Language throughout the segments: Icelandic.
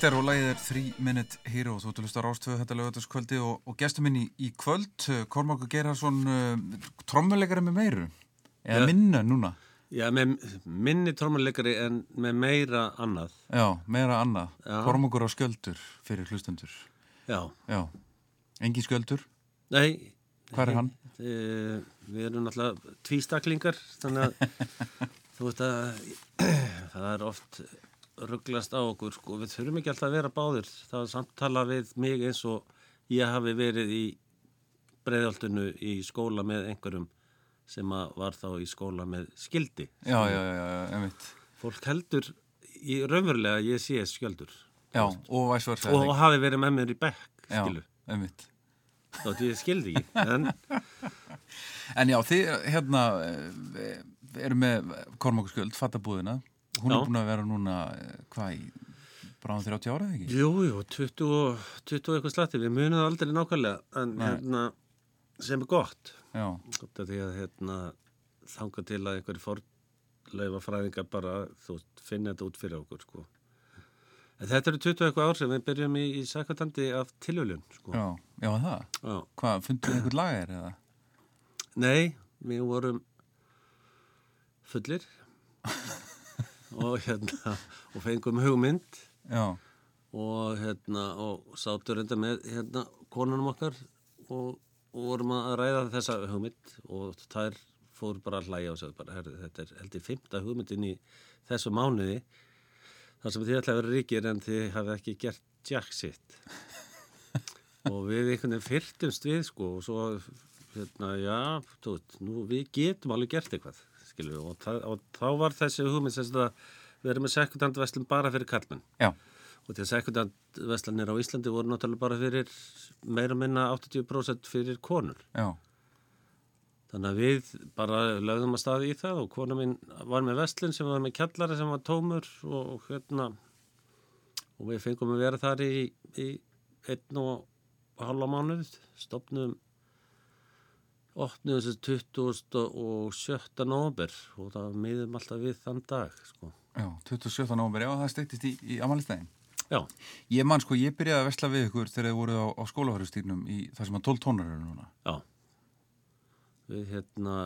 Lecter og lagið er 3 Minute Hero þú lusta rástöðu þetta lögataskvöldi og, og gestur minn í, í kvöld Kormáku Gerhardsson uh, trommuleikari með meiru eða Ja. minna núna Já, með minni trómuleikari en með meira annað. já, meira annað Já. Kormákur á sköldur fyrir hlustendur Já. já, engin sköldur Nei. Hvar er hann? E, við erum náttúrulega tvístaklingar, þannig að þú veist að það er oft rugglast á okkur, sko. Við þurfum ekki alltaf að vera báðir. Það er samtala við mig eins og ég hafi verið í breiðaldinu í skóla með einhverjum sem var þá í skóla með skildi. já, já, já, já, já, einmitt Fólk heldur í raunverulega ég sé skjöldur. já, og og hafi verið með mér í bekk, skilu. Þótt ég skildi ekki, en En já, þið hérna eh, eru með Kormáku skjöld, fattabúðina hún Já. er búin að vera núna eh, hvað í bráðum 30 ára eða ekki? jú, jú, 20 og 20 og eitthvað slatti, við munum það aldrei nákvæmlega, en Nei. hérna, sem er gott, Já, gott að því að hérna, þanga til að einhverju forleifa fræðingar bara, þú finna þetta út fyrir okkur, sko. En þetta eru 20 og eitthvað ár sem við byrjum í, í sakatandi af tilhjóljun, sko. já, já, það Já. Hvað, funduð þið einhvern lagar eða? Nei, við vorum fullir og hérna, og fengum hugmynd. Já, og hérna og sátur enda með hérna konunum okkar og, og vorum að ræða þessa hugmynd. Og þær fór bara að hlæja og sagði bara, herri, þetta er heldur fymta hugmyndin í þessu mánuði. Þar sem þið ætla að vera ríkir en þið hafi ekki gert jack sitt og við einhvern veginn fyrtumst við sko og svo hérna, já, veit, nú við getum alveg gert eitthvað, skilur við og, og þá var þessi hugmynd sem að við erum með sekundandverslun bara fyrir kallmenn já, Og því að sekundandveslanir á Íslandi voru náttúrulega bara fyrir meira minna 80% fyrir konur. já, Þannig að við bara lögðum að staði í það og kona mín var með vestlun sem var með kjallari sem var tómur og hérna og við fengum að vera þar í, í einn og halva mánuð, stopnum opnum þessi 20. og 7. nóber og það miðum alltaf við þann dag, sko. já 27. nómur, já, það steytist í, í amalistæðin Já, Ég man sko, ég byrjaði að vesla við ykkur þegar þið voruð á, á skólafærustýrnum í það sem að 12 tónar eru núna Já. Við hérna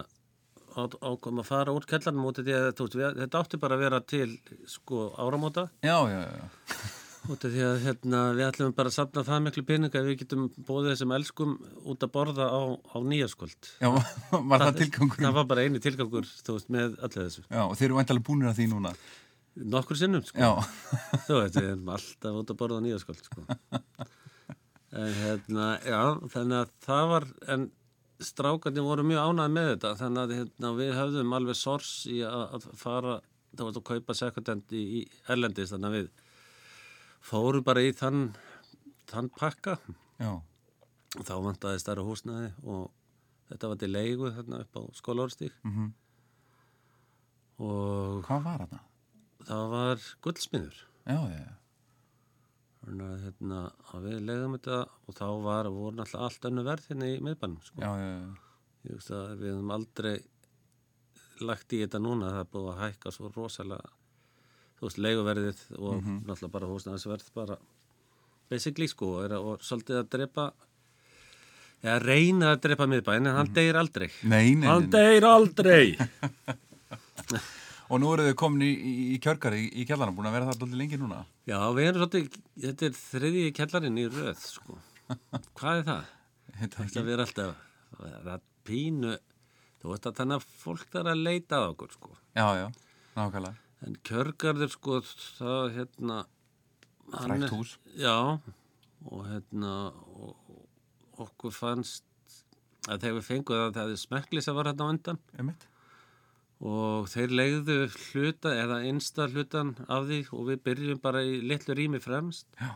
ákvæmum að fara úr kellarnum út þetta átti bara að vera til sko áramóta Já, já, já, út af því að hérna, við ætlum bara að safna það miklu peninga að við getum bóðið þessum elskum út að borða á, á nýjaskvöld. já, var það tilgangur Það var bara eini tilgangur, þú veist, með öllu þessu. Já, og þeir eru væntalega búinir að því núna Nokkur sinnum, sko. Já, Þú veit, við erum alltaf út að borða á nýjaskvöld, sko. En hérna, já, þannig að það var, en strákarnir voru mjög ánægð með þetta, þannig að hérna, við höfðum alveg sors í að, fara, það var að kaupa sekundend í, í Erlendis, þannig að við fórum bara í þann, þann pakka já, og þá vantaði stærra húsnæði og þetta var til leigu þarna upp á skólaórstík mhm og Hvað var þetta? það var gullsmiður. Já, já, já Þannig að, hérna, að við leiðum þetta og þá var, voru náttúrulega allt önnu verð hérna í miðbænum. Sko. Já, já, já, Ég við hefum aldrei lagt í þetta núna, það er búið að hækka svo rosalega, þú veist, leiguverðið og náttúrulega bara húsnæðisverð bara basically sko að- og svolítið að drepa, eða reyna að drepa miðbæn en hann deyr aldrei. Nei, nei, Hann nei, deyr aldrei! Og nú eru þau komin í, í, kjörgar í, í kjallarna, búin að vera það alltaf lengi núna Já, við erum svolítið, þetta er þriðji kellarinn í röð, sko. Hvað er það? Þetta erum alltaf, það pínu, þú veist að þannig að fólk þarf að leita að okkur, sko. Já, já, nákvæmlega En kjörgarður, sko, það, hérna... er- hús. Já, og hérna, og, okkur fannst að þegar við fengum það, það er smekklis að var hérna á undan. Einmitt. Og þeir legðu hluta eða einsta hlutan af því og við byrjum bara í litlu rými fremst. Já,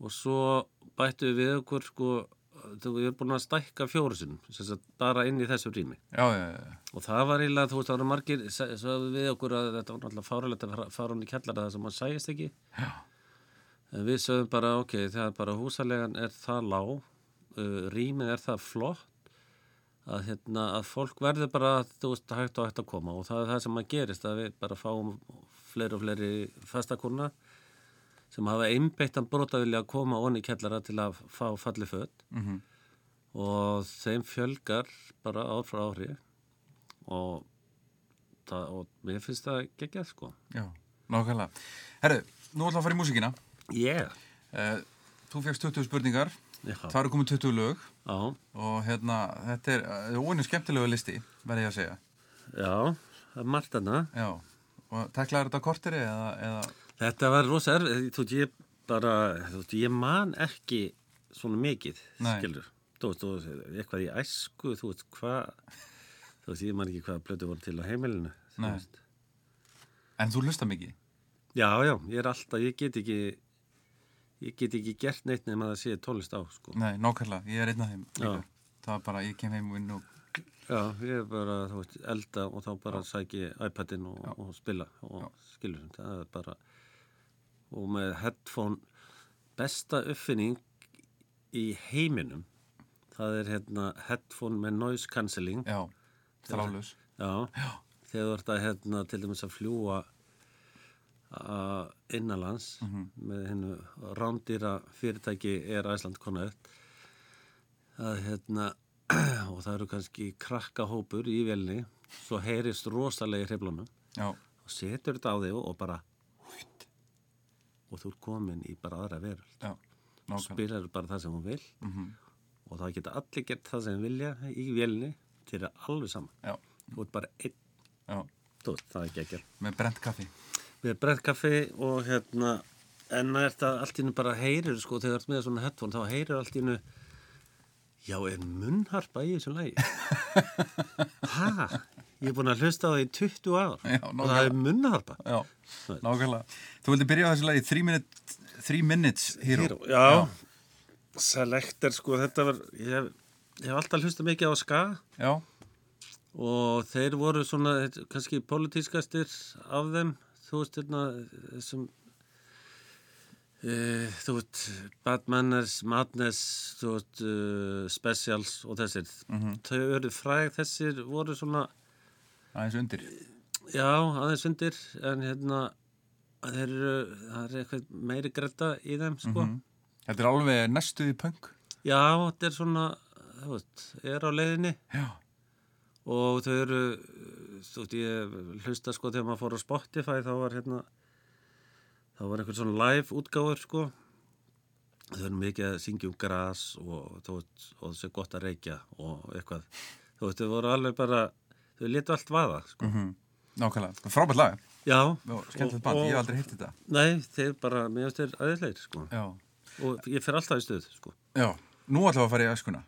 og svo bættu við okkur sko, við erum búin að stækka fjóru sinum, sem sagt bara inn í þessu rými. Já, já, já, og það var eiginlega, þú veist, það voru margir við okkur að þetta var náttúrulega fáralegt að fara hún í kjallara það sem hann sæjast ekki. Já. en við sögum bara, ok, er bara húsalegan er það lág uh, rýmið er það flott að, hérna, að fólk verður bara þú veist, hægt og hægt að koma. Og það er það sem að gerist að við bara fáum fleiri og fleiri fastakona sem hafa einbeittan brotavilja að koma onni kellara til að fá falli född Mhm. og þeim fjölgar bara ár frá ári og, það, og mér finnst það geggjað sko. Já, nákvæmlega. Herru, nú ætlum að fara í músíkina. Yeah. Uh, þú fegst 20 spurningar, Já, það eru komið 20 lög já, og hérna, þetta er uh, óinu skemmtilegu listi, verði ég að segja. já, það er margt þarna. Já, og teklaður þetta á korteri eða, eða, Þetta var rosa erfið, þú veist, ég bara, þú veist, ég man ekki svona mikið, Nei. skilur. Þú veist, eitthvað í æsku, þú veist, hvað, þú veist, ég man ekki hvað blödu voru til á heimilinu. Nei. veist. en þú hlusta mikið? Já, já, ég er alltaf, ég get ekki, ég get ekki gert neitt nema að það sé tónlist á, sko. Nei, nákvæmlega, ég er einn af þeim. líka. Já. Það var bara, ég kem heim og vinn og, Já, ég er bara, þú veist, elda og þá bara sæki iPadin og, og spila og skilur sem það er bara og með headphone besta uppfinning í heiminum. Það er hérna headphone með noise cancelling. Já, þrálaus. Já, þegar þú ert að hérna til dæmis að fljúa innanlands með hennu rándýra fyrirtæki er Æsland Connect að hérna og það eru kannski krakkahópur í velni svo heyrist hreflunum Já, og setur þetta á þig og bara og þú ert komin í bara aðra veröld. Já, nákvæmlega. spilar bara það sem hún vil Mhm. og það geta allir gert það sem vilja í velni til það alveg saman. Já, þú ert bara einn, þú veist, það er ekki ekki með brent kaffi. erum brett kaffi og hérna en það er þetta allt í hennu bara heyrir sko þegar þú ert með svona headphone þá heyrir allt í hennu já, er munnharpa í þessum lagi? Ha, ég er búin að hlusta það í 20 ár. Já, og það er munnharpa. Já, nákvæmlega. Þú vildi byrja á þessu lagi, Three Minutes, three minutes Hero. Hero, já, Selector sko þetta var ég ég hef alltaf hlustað mikið á ska. Já, og þeir voru svona kannski politískastir af þeim. Þú veist hérna þessum uh, þú veist Bad Manners, Madness þú veist uh, Specials og þessir. Þau eru fræg þessir voru svona aðeins undir. já aðeins undir en hérna þeir eru, það er eitthvað meiri gretta í þeim sko. Þetta er alveg næstuði punk. já þetta er svona þú veist, er á leiðinni. Já, og þau eru þú veist ég hlusta sko þegar maður fór á Spotify þá var hérna þá var einhvern svona live útgáfur sko. Þau eru mikið að syngja um gras og þú veist og þessu gott að reykja og eitthvað. Þú veist þau voru alveg bara þau letu allt vaða sko mm nákvæmlega. Frábært lag. já Já, skemmtilegt band, ég hef aldrei hitt þetta. nei þeir bara mér finnst þeir aðeinsleir sko og ég fer alltaf í stuð sko Já, nú ætlum við að fara í æskuna,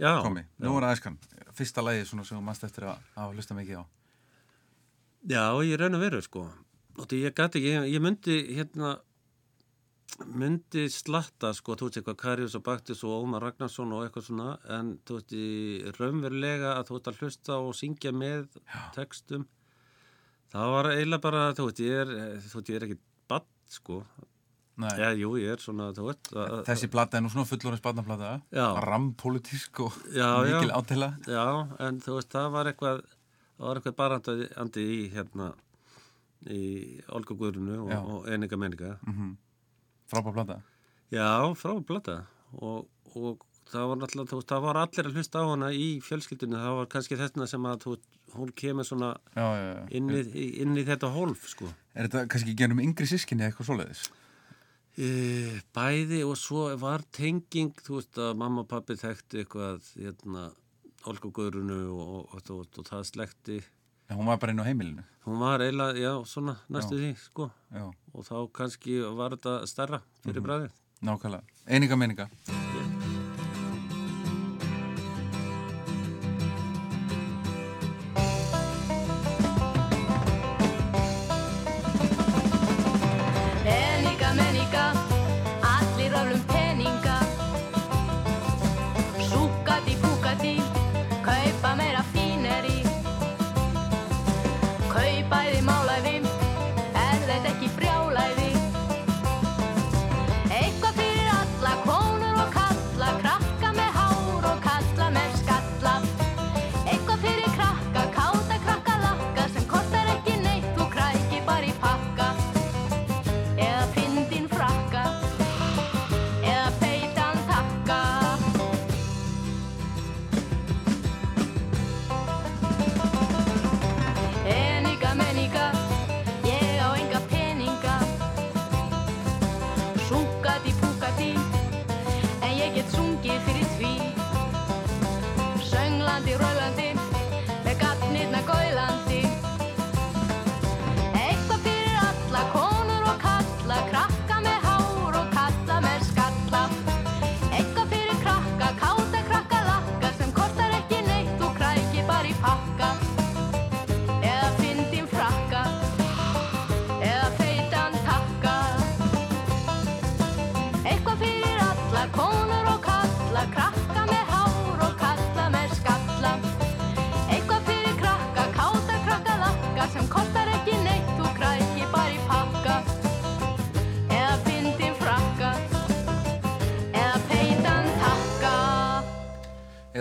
já komi. Nú er æskan. Fyrsta lagi svona sem mannst eftir að, að hlusta mikið á. Já, ég raun að veru sko því ég gæti ég, ég myndi hérna myndi slatta sko, þú veist eitthvað Karius og Baktus og Ómar Ragnarsson og eitthvað svona en þú veist í raunverulega að þú veist að hlusta og syngja með textum það var eiginlega bara, þú veist, ég er þú veist, ég er ekki badd sko. Já, jú, ég er svona, þú veist Þessi plata er nú svona fullorins barnaplata. Já. Rampolítísk og Já, já. mikil átila. Já, en þú veist, það var eitthvað það var eitthvað barandi í hérna í Olga Guðrunu og, Já. og Eninga Menninga Mm Frábært plata. Já, frá blata og, og það var veist, það var allir að hlusta á hana í fjölskyldinu, það var kannski þessna sem að hún kemur svona Já, já, já. inn í, inn í þetta hólf, sko. Er þetta kannski genum yngri sískinni eitthvað svoleiðis? E, bæði og svo var tenging, þú veist, að mamma og pappi þekkti eitthvað, hérna, Olga Guðrunu og, og, og það slekti. Já, hún var bara inn á heimilinu. Hún var eiginlega, já, svona, næstu því, sko. Já, Og þá kannski var þetta stærra fyrir bræðið. nákvæmlega. Eininga meininga.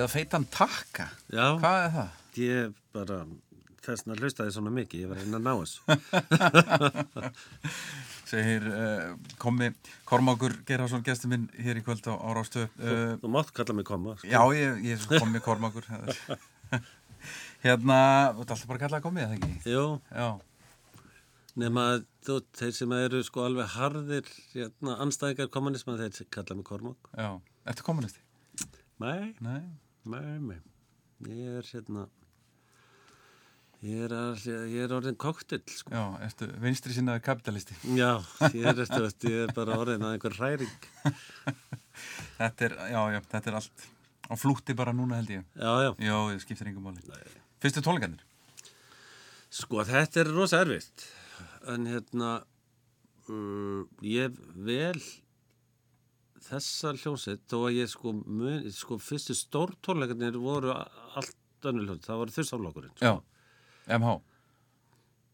Eða feitan takka. Já, Hvað er það? ég bara, þess vegna hlustaði svona mikið, ég var að reyna að ná þessu. Segir uh, komi Kormákur Gerharsson, gestur minn hér í kvöld á, á Rástöð. Uh, Þú mátt kalla mig koma. Sko. já, ég, ég komi Kormákur. hérna, þú ert alltaf bara að kalla að komi, eða ekki? Jú, Já, nema þú, þeir sem eru sko alveg harðir hérna, anstæðingar kommunisman, þeir kalla mig Kormák. já. Ertu kommunisti? Nei, Nei. Nei, nei. Ég er hérna, ég er, all, ég er orðin koktill, sko. Já, ertu vinstri sinnaði kapitalisti. Já, ég er, eftir, veist, ég er bara orðin að einhver hræring. Þetta er, já, já, þetta er allt á flútti bara núna held ég. Já, já. Já, það skiptir engum máli. Fyrstu tónleikandir? Sko, þetta er rosa erfitt. En hérna, uh, ég vel þessa hljómsveit, þó að ég sko, mun, sko fyrstu stórtónleikarnir voru allt önnur hljómsveit, það var þurrsaflokkurinn. Já. MH?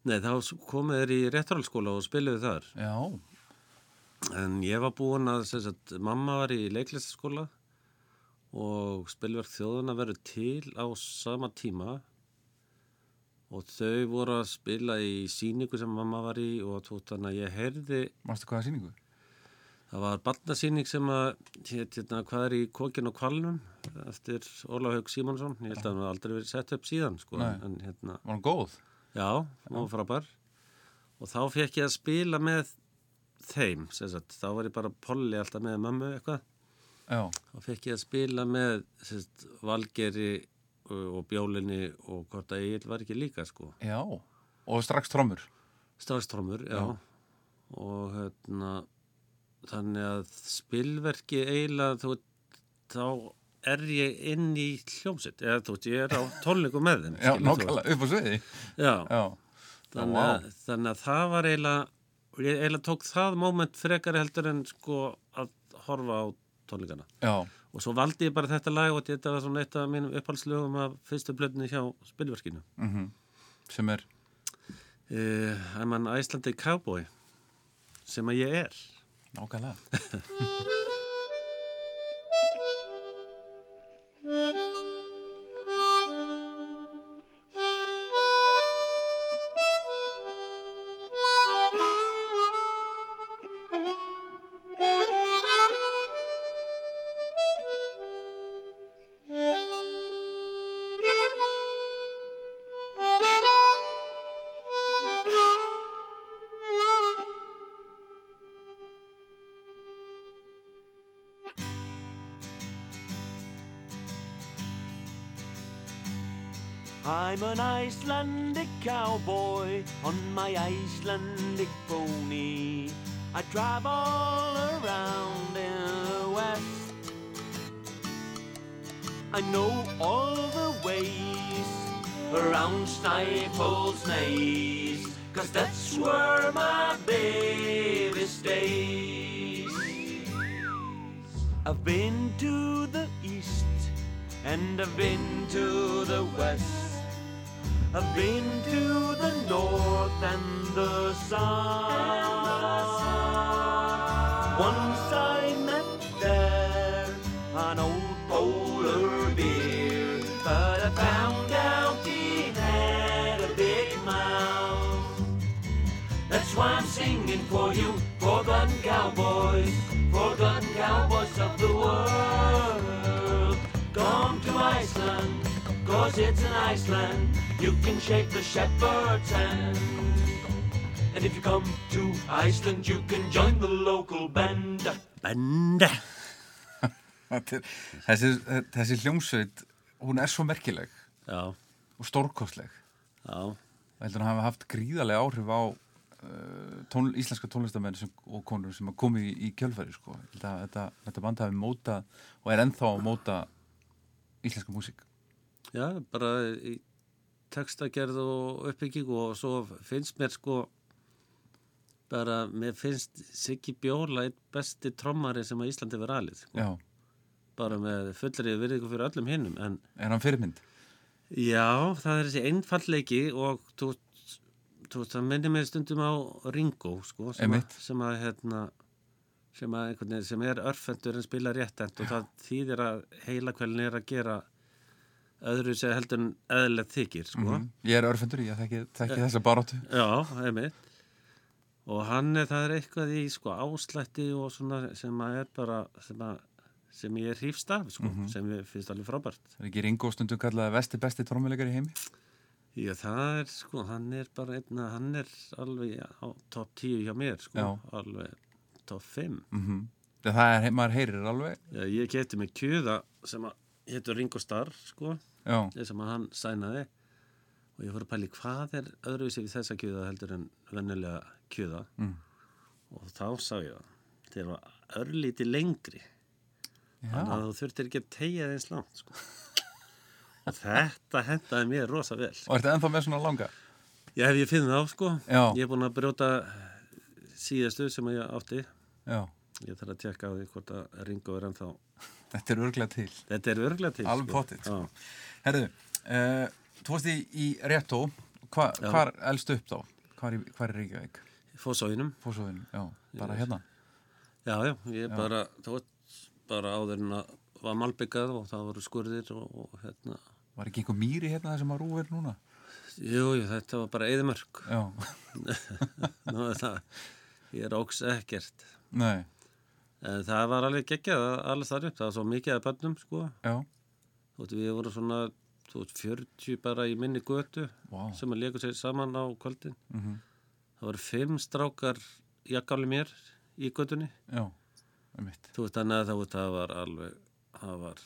Nei, þá komið þeir í réttarhaldsskóla og spiluðu þar. Já. En ég var búinn að, sem sagt, mamma var í leiklistaskóla og spilverk þjóðuna verður til á sama tíma og þau voru að spila í síningu sem mamma var í og tótt þannig að ég heyrði, Mástu hvaða sýningu? Það var barnasýning sem að, hérna, hvað er í Kókin og Kvalnum eftir Ólaf Haug Símonsson, ég held að hann hafi aldrei verið sett upp síðan, sko, Nei. en hérna, Var hann góð? já, hann var frábær og þá fekk ég að spila með þeim, sagt, þá var ég bara polli alltaf með mömmu eitthvað Já. þá fekk ég að spila með sérst, Valgeri og, Bjólinni og hvort að Egil var ekki líka sko Já. Og strax trommur? Strafstrómur, já. Já. og hérna þannig að spilverki eiginlega þú veit, þá er ég inn í hljómsett eða þú veit, ég er á tónleiku með þeim Já, nákvæmlega, upp á sviði. já, Já. þannig, að, þannig að það var eiginlega ég eiginlega tók það moment frekar heldur en sko að horfa á tónleikana Já. Og svo valdi ég bara þetta lag og þetta var svona eitt af mínum upphalslögum af fyrstu blöðni hjá spilverkinu. Mm Sem er, Uh, I'm an Icelandic cowboy, sem að ég er. Nákvæmlega. Icelandic cowboy on my Icelandic pony. I drive all around in the west. I know all the ways around Snæfell's Naze, cause that's where my baby stays. I've been to the east and I've been to the west. I've been to the north and the south. Once I met there an old polar bear, but I found out he had a big mouth. That's why I'm singing for you, forgotten cowboys, forgotten cowboys of the world. Come to Iceland, cause it's an Iceland. You can shake the shepherd's hand. And if you come to Iceland, you can join the local band. Þetta er- þessi, þessi hljómsveit, hún er svo merkileg Já, og stórkostleg. já, Og heldur hann hafa haft gríðarlega áhrif á uh, tón, íslenska tónlistamenn sem, og konur sem að komi í, í kjölfæri sko. Að Þetta, þetta band hafi móta og er ennþá að móta íslenska músík. já, bara í textagerð og uppbygging og svo finnst mér sko bara, mér finnst Siggi Bjóla einn besti trommari sem að Íslandi verið alið sko. Bara með fullri virðingu fyrir öllum hinnum en er hann fyrirmynd? Já, það er þessi einfallleiki og þú, þú það minnir mig stundum á Ringo, sko, sem, að, sem að, hérna, sem að veginn, sem er örfendur en spila réttend og það þýðir að heila kveldin er að gera öðru sem heldur en eðlilegt þykir, sko. Mhm. Ég er örfendur, ég þekki, þekki þessa baróttu. Já, einmitt. Og hann er, það er eitthvað í, sko, áslætti og svona sem að er bara, sem að, sem ég er hrífst af, sko, sem ég finnst alveg frábært. Er ekki Ringo stundum kallaði vesti besti trómuleikar í heimi? Já, það er sko, hann er bara einna, hann er alveg á topp 10 hjá mér, sko, Já. alveg topp 5. Mm Það er, maður heyrir alveg. Já, ég geti mig kjöða sem að hétur Ringo Starr, sko, sem að hann sænaði og ég fór að pæli hvað er öðruvísi við þessa kjöða heldur en vennilega kjöða Mm. og þá sá ég það, þeir var örlíti lengri, já. þannig að þú þurftir ekki að tegja þeins langt, sko. Og þetta hendaði mér rosa vel. Og ertu ennþá með svona langa? Já, hef ég finn þá, sko. Já. Ég er búin að brjóta síðastu sem ég átti. Já, Ég þarf að tjekka á því hvort að Ringo er ennþá. Þetta er örglega til. Þetta er örglega til. Alveg sko. pottið, sko. Já. Herðu, uh, þú varst í, í Réttó, Hva, Já. hvar elst upp þá? Hvar, hvar er Reykjavík? Fósóinum. Fórsóðinu, já, bara hérna. Já, já, ég bara, það var bara áður en að var malbyggað og það voru skurðir og, og hérna. Var ekki einhver mýri hérna þar sem að rúið er núna? Jú, jú, þetta var bara eðimörk. Já, Nú, það, ég er óks ekkert. nei, það var alveg geggjað alls þar upp. Það var svo mikið að bönnum, sko. já, veist, við vorum svona, veist, 40 bara í minni götu vá, sem að leikur sér saman á kvöldin. mhm, Það voru fimm strákar jakkáli mér í göttunni. já. Þú veist, þannig að það, það var alveg, það var,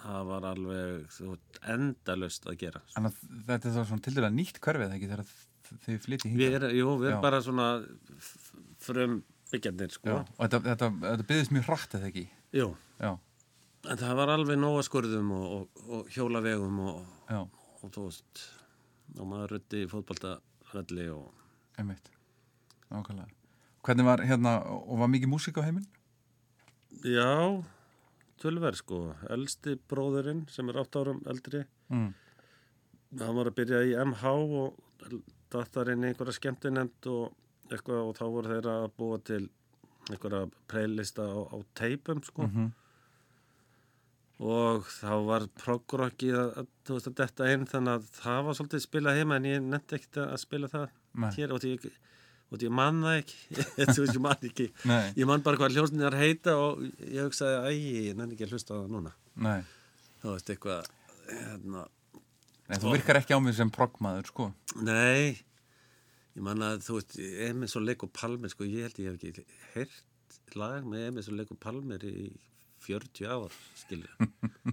það var alveg, endalust að gera. Þannig að þetta er þá svona til dæla nýtt ekki þegar þ- þið flytti Við hingað. jú, við erum bara svona frum byggjarnir, sko. Og þetta, þetta, þetta byggðist mjög hratt eða ekki? Jú, Já, en það var alveg nóga skurðum og, og, og hjólavegum og, og þú veist, og maður rutti fótboltavelli og um mitt. Nákvæmlega. Hvernig var hérna, og var mikið músík á heiminn? Já, tölver sko. Elsti bróðurinn sem er 8 árum eldri, Mm. hann var að byrja í MH og dattar inn í einhverja skemmtinemnd og eitthvað og þá voru þeirra að búa til einhverja playlista á, á teipum sko. Mhm. Og þá var progrockið að, að, að detta inn þannig að það var svolítið spilað heima en ég nefndi ekkert að spila það Nei. hér og því og því ég man það ekki, ég man ekki. Ég man bara hvað hljósnir heita og ég hugsaði, æ, ég nenni ekki að hlusta á það núna. nei. Þú veist, eitthvað, hérna, Nei, þú virkar ekki á mig sem proggmaður, sko. nei, ég man að, þú veist, Emis og Lego Palmer, sko, ég held ég hef ekki heyrt lag með Emis og Lego Palmer í 40 ár, skilja.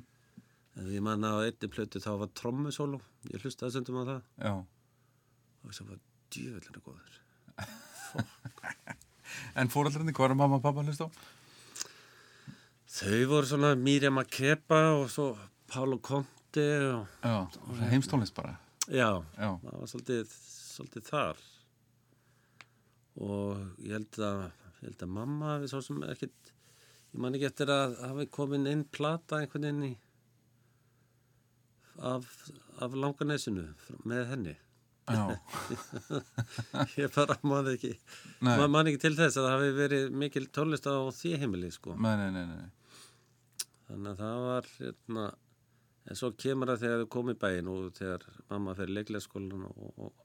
en ég man að einni plötu þá var trommusólu, ég hlustaði sundum á það Já. og þess að var djöfellinu góður. En fóröldrarnir, hvað er mamma og pappa hlust á? Þau voru svona Miriam Makeba og svo Pálo Conte og Já, heimstónlist bara. já, Já, það var svolítið, svolítið þar og ég held að ég held að mamma hafi svo sem ekkit ég man ekki eftir að hafi komin inn plata einhvern veginn í af, af langanesinu með henni ég bara man ekki Nei. man, man ekki til þess að það hafi verið mikil tónlist á því heimili sko nei, nei, nei, nei. þannig að það var hérna, en svo kemur það þegar þau komið bæinn og þegar mamma fer í leiklegaskólan og, og,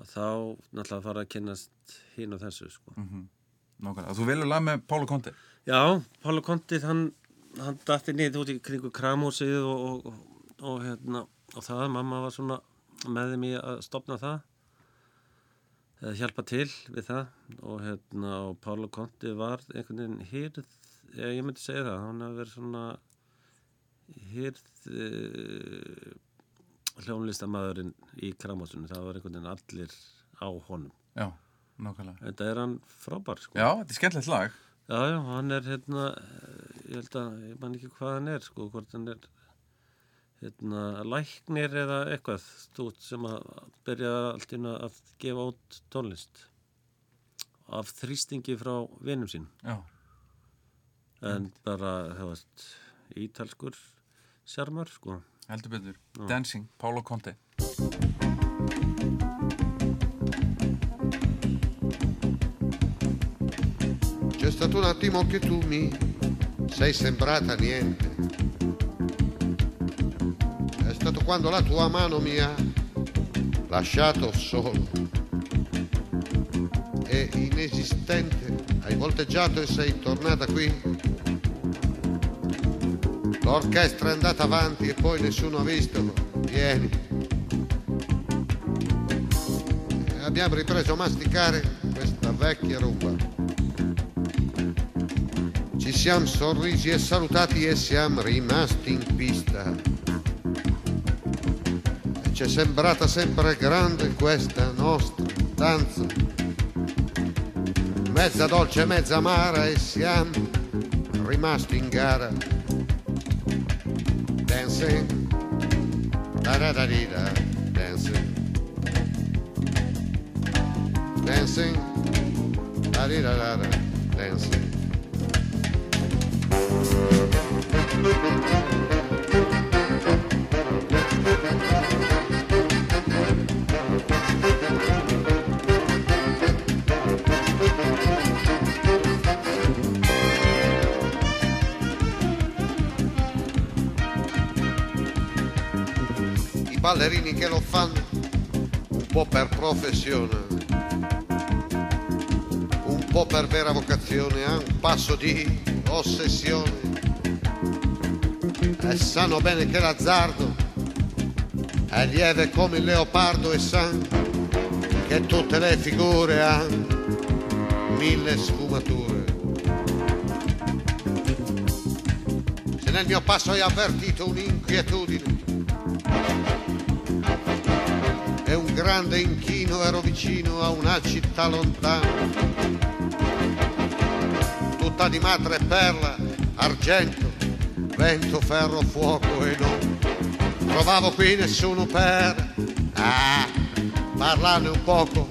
og þá náttúrulega fara að kynnast hinn og þessu sko. Nákvæmlega. Þú velur lag með Pála Konti? Já, Pála Konti hann, hann datti niður út í kringu kramhúsið og, og, og, og hérna og það, mamma var svona með þeim í að stopna það eða hjálpa til við það og hérna og Pála Konti var einhvern veginn hýrð, ég myndi segja það, hann hafi verið svona hýrð uh, hljónlistamæðurinn í Kramásunni, það var einhvern veginn allir á honum. Já, nákvæmlega. Þetta er hann frábær sko. Já, þetta er skemmtilegt lag. Já, já, hann er hérna, ég held að, ég man ekki hvað hann er, sko, hvort hann er, hérna, læknir eða eitthvað stút sem að byrja allt einu að gefa út tónlist af þrýstingi frá vinum sín. Já, En bara, það veist, ítalskur sjarmar, sko. Heldur betur. Dancing, Pálo Conte. C'è stato un attimo che tu mi sei sembrata niente. È stato quando la tua mano mi ha lasciato solo e inesistente. Hai volteggiato e sei tornata qui. L'orchestra è andata avanti e poi nessuno ha visto. Vieni. Abbiamo ripreso a masticare questa vecchia rumba. Ci siamo sorrisi e salutati e siamo rimasti in pista. E ci è sembrata sempre grande questa nostra danza. Mezza dolce mezza amara e siamo rimasti in gara. Dancing, da da da di da, dancing. Dancing, da di da da da, dancing. Ballerini che lo fanno un po' per professione, un po' per vera vocazione, a un passo di ossessione. E sanno bene che l'azzardo è lieve come il leopardo e sanno che tutte le figure hanno mille sfumature. Se nel mio passo hai avvertito un'inquietudine un grande inchino ero vicino a una città lontana, tutta di madre e perla, argento, vento, ferro, fuoco e non. Trovavo qui nessuno per ah, parlarne un poco.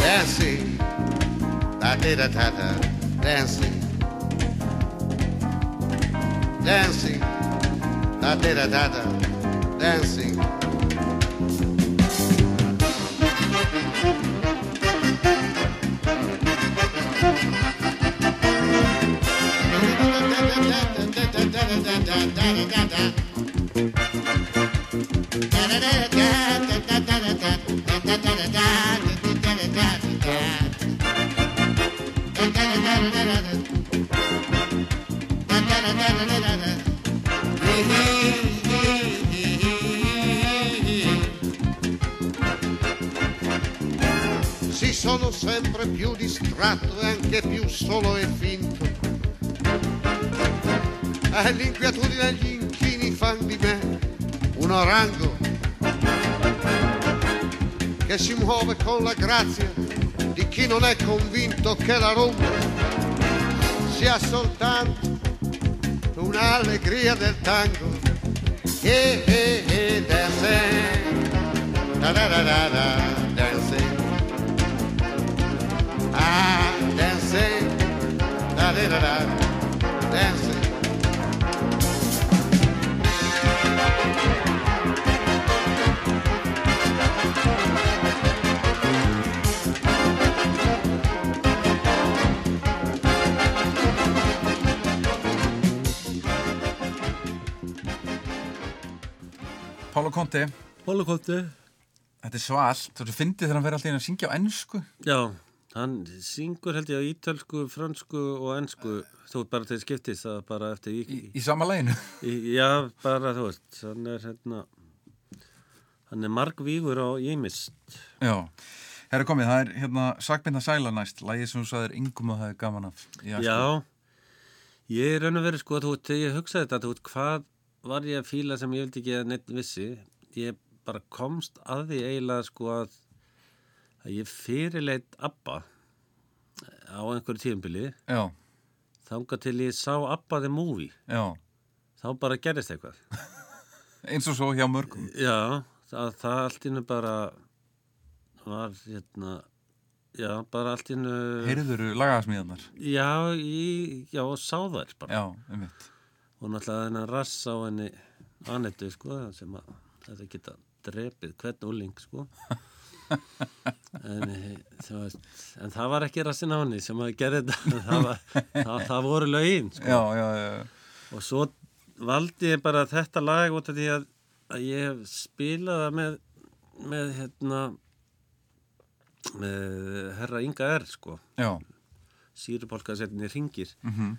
Dancing, da da da da da, dancing, dancing, da da da da. Da, dancing. da da da da da. Che si muove con la grazia di chi non è convinto che la rumba sia soltanto un'allegria del tango. Eh, eh, eh, dancing, da da da da da, dancing. Ah, dancing, da da da da, Conte, Hólukóttu. þetta er svalt. Þú finnir þegar hann fer alltaf inn að syngja á ennsku. Já, hann syngur held ég á ítölsku, fransku og ennsku. Þú ert bara til skiptis, er bara eftir í, Í, í sama læginu. Já, bara þú veist, hann er hérna, hann er margvígur á ímist. Já, herra komið, það er hérna Sakbinda Sæla næst, lægið sem þú sagðir yngum að það er gaman af æsku. Já, ég er raun og verið sko að þú þegar ég hugsaði þetta, þú hvað var ég að fíla sem ég vildi ekki að neitt vissi. Ég bara komst að því eiginlega sko að, að ég fyrirleit Abba á einhverju tíumbili, Já, þangað til ég sá Abba the Movie. já, Þá bara gerist eitthvað. eins og svo hjá mörgum. Já, það, það allt innu bara var hérna, já, bara allt innu, Heyrðuru lagaðsmíðanar? já, í, já, sá þær bara. Já, um mitt. Og náttúrulega þennan rass á henni Anettu, sko, sem að þetta geta drepið hvern úling, sko. en, eh, veist, en það var ekki rassin á henni sem að gera þetta, það, var, það, það voru lögin, sko. Já, já, já, Og svo valdi ég bara þetta lag út af því að, að ég hef spilað það með, með hérna, með herra Inga R, sko, sírupolkasettinni Ringir. mhm,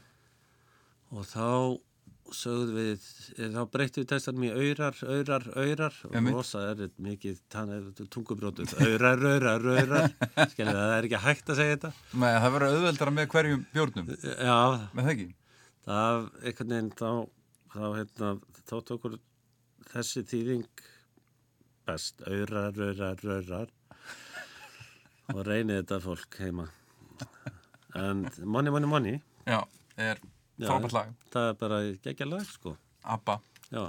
Og þá sögðum við, eh, þá breyttum við textanum í aurar, aurar, aurar. Og rosa er mikið tann- tungubrótið, aurar, aurar, aurar, skilja það er ekki hægt að segja þetta. Nei, það verður auðveldara með hverjum bjórnum, Já, með það ekki? það einhvern veginn þá, þá hérna, þá tókur þessi þýðing best, aurar, aurar, aurar. Og reynið þetta fólk heima. En money, money, money, Já, er frábært lag, það er bara geggja lag, sko. ABBA. Já.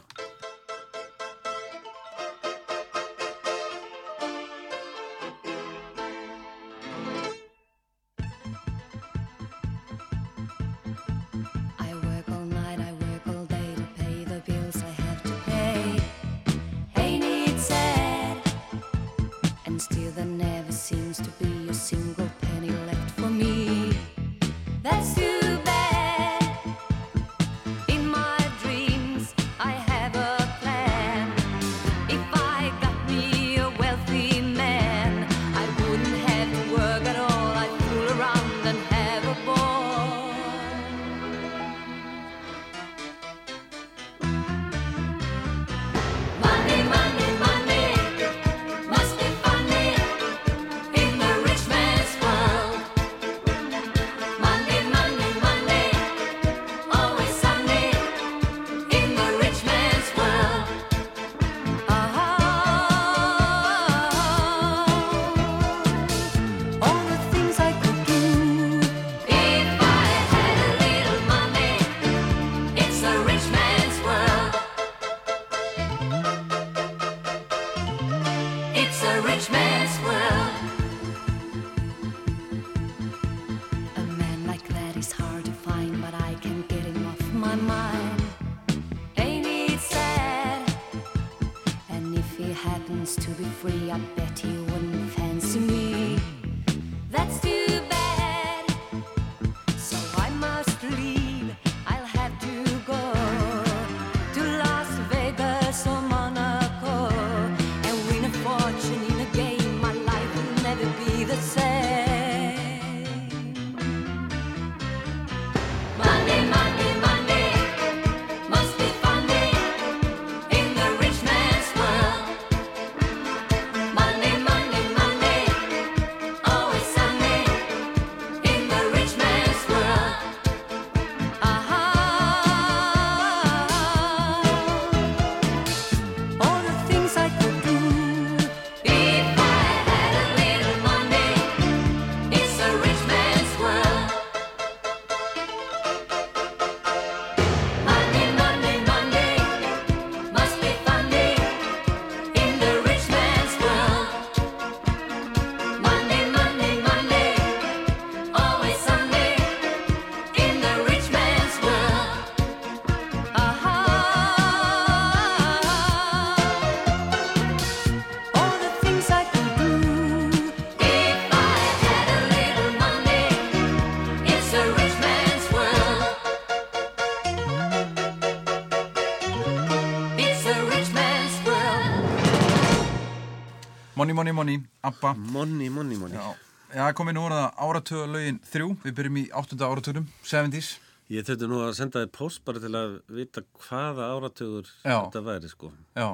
Money, money, money, ABBA. Money, money, money. Já, já komið nú er það áratuga lögin þrjú, við byrjum í áttunda áratugnum, 70s. Ég þurfti nú að senda þér post bara til að vita hvaða áratugur Já. þetta væri, sko. Já,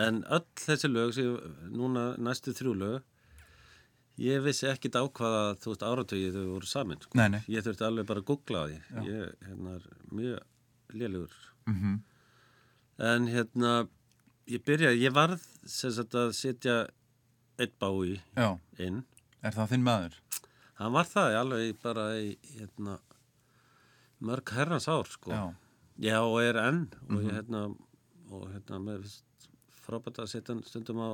En öll þessi lög, núna næstu þrjú lög, ég vissi ekkit á hvaða, þú veist, áratögi þau voru samin. Sko. Nei, nei. Ég þurfti alveg bara að googla á því. Ég hérna, er mjög lélugur. Mhm. En hérna, ég byrjaði, ég varð sem sagt að setja eitt bái Já, inn. er það þinn maður? Hann var það alveg bara í hérna, mörg herrans ár, sko. Já, Já, og er enn. Og ég hérna og hérna með frábært að setja stundum á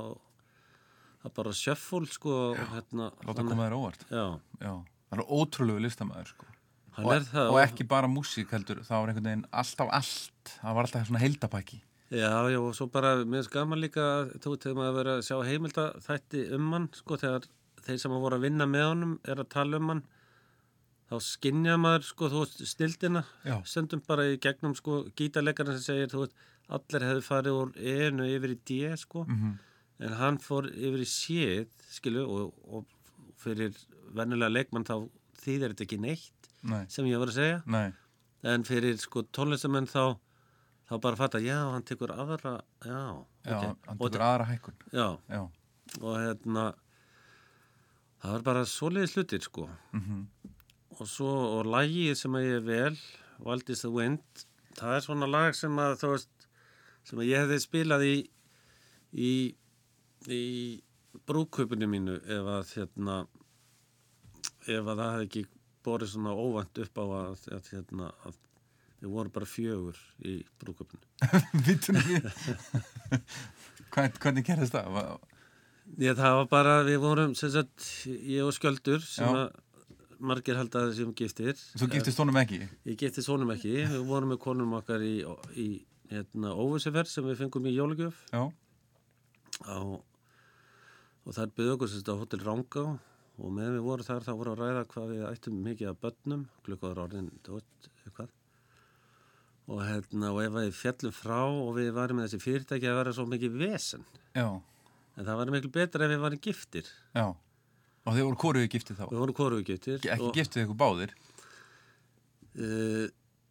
að bara sjöfful sko og hérna láta koma þér óvart. Já, Já, það er ótrúlegu listamæður sko. Hann og, er það og ekki bara músík heldur, það var einhvern veginn alltaf allt, það var alltaf svona heildapæki Já, já, og svo bara, mér finnst gaman líka veist, þegar maður verið að sjá heimilda þætti um hann, sko, þegar þeir sem að voru að vinna með honum er að tala um hann þá skinja maður, sko, þú veist, snildina Já. stundum bara í gegnum, sko, gítarleikarinn sem segir, þú veist, allir hefðu farið úr enu yfir í D, sko Mhm. en hann fór yfir í séð, skilu, og, og fyrir vennulega leikmann þá þýðir þetta ekki neitt Nei, sem ég var að segja nei, en fyrir sko tónlistamenn þá þá bara fatta, já, hann tekur aðra já, já, ok. hann og, tekur aðra hækkun. Já, Já, og hérna það var bara svoleiðis hlutir sko. Mhm, og svo, og lagið sem að ég vel Wild is the Wind það er svona lag sem að þú veist sem að ég hefði spilað í í í brúköpunni mínu ef að hérna ef að það hefði ekki borið svona óvænt upp á að, að hérna að við vorum bara fjögur í við. Hvern, Hvernig gerðist það? Ég, það var bara, við vorum sagt, ég og Sköldur sem að margir held að þessum giftir. Svo giftist honum ekki? Ég geti svonum ekki, við vorum með konum okkar í, í hérna, óvissuferð sem við fengum í jólagjöf. Já, á, og þar byggðu okkur sérst á Hotel Rangá og meðan við vorum þar þá vorum að ræða hvað við ættum mikið af börnum, klukkaður orðin, þú veist, eitthvað og hérna, og ef við fjallum frá og við varum með þessi fyrirtæki að vera svo mikið vesen, já, en það var miklu betra ef við varum giftir, já. Og þið voru hvoruðu giftið þá? Við vorum hvorugu giftir Ekki giftið ykkur báðir? Uh,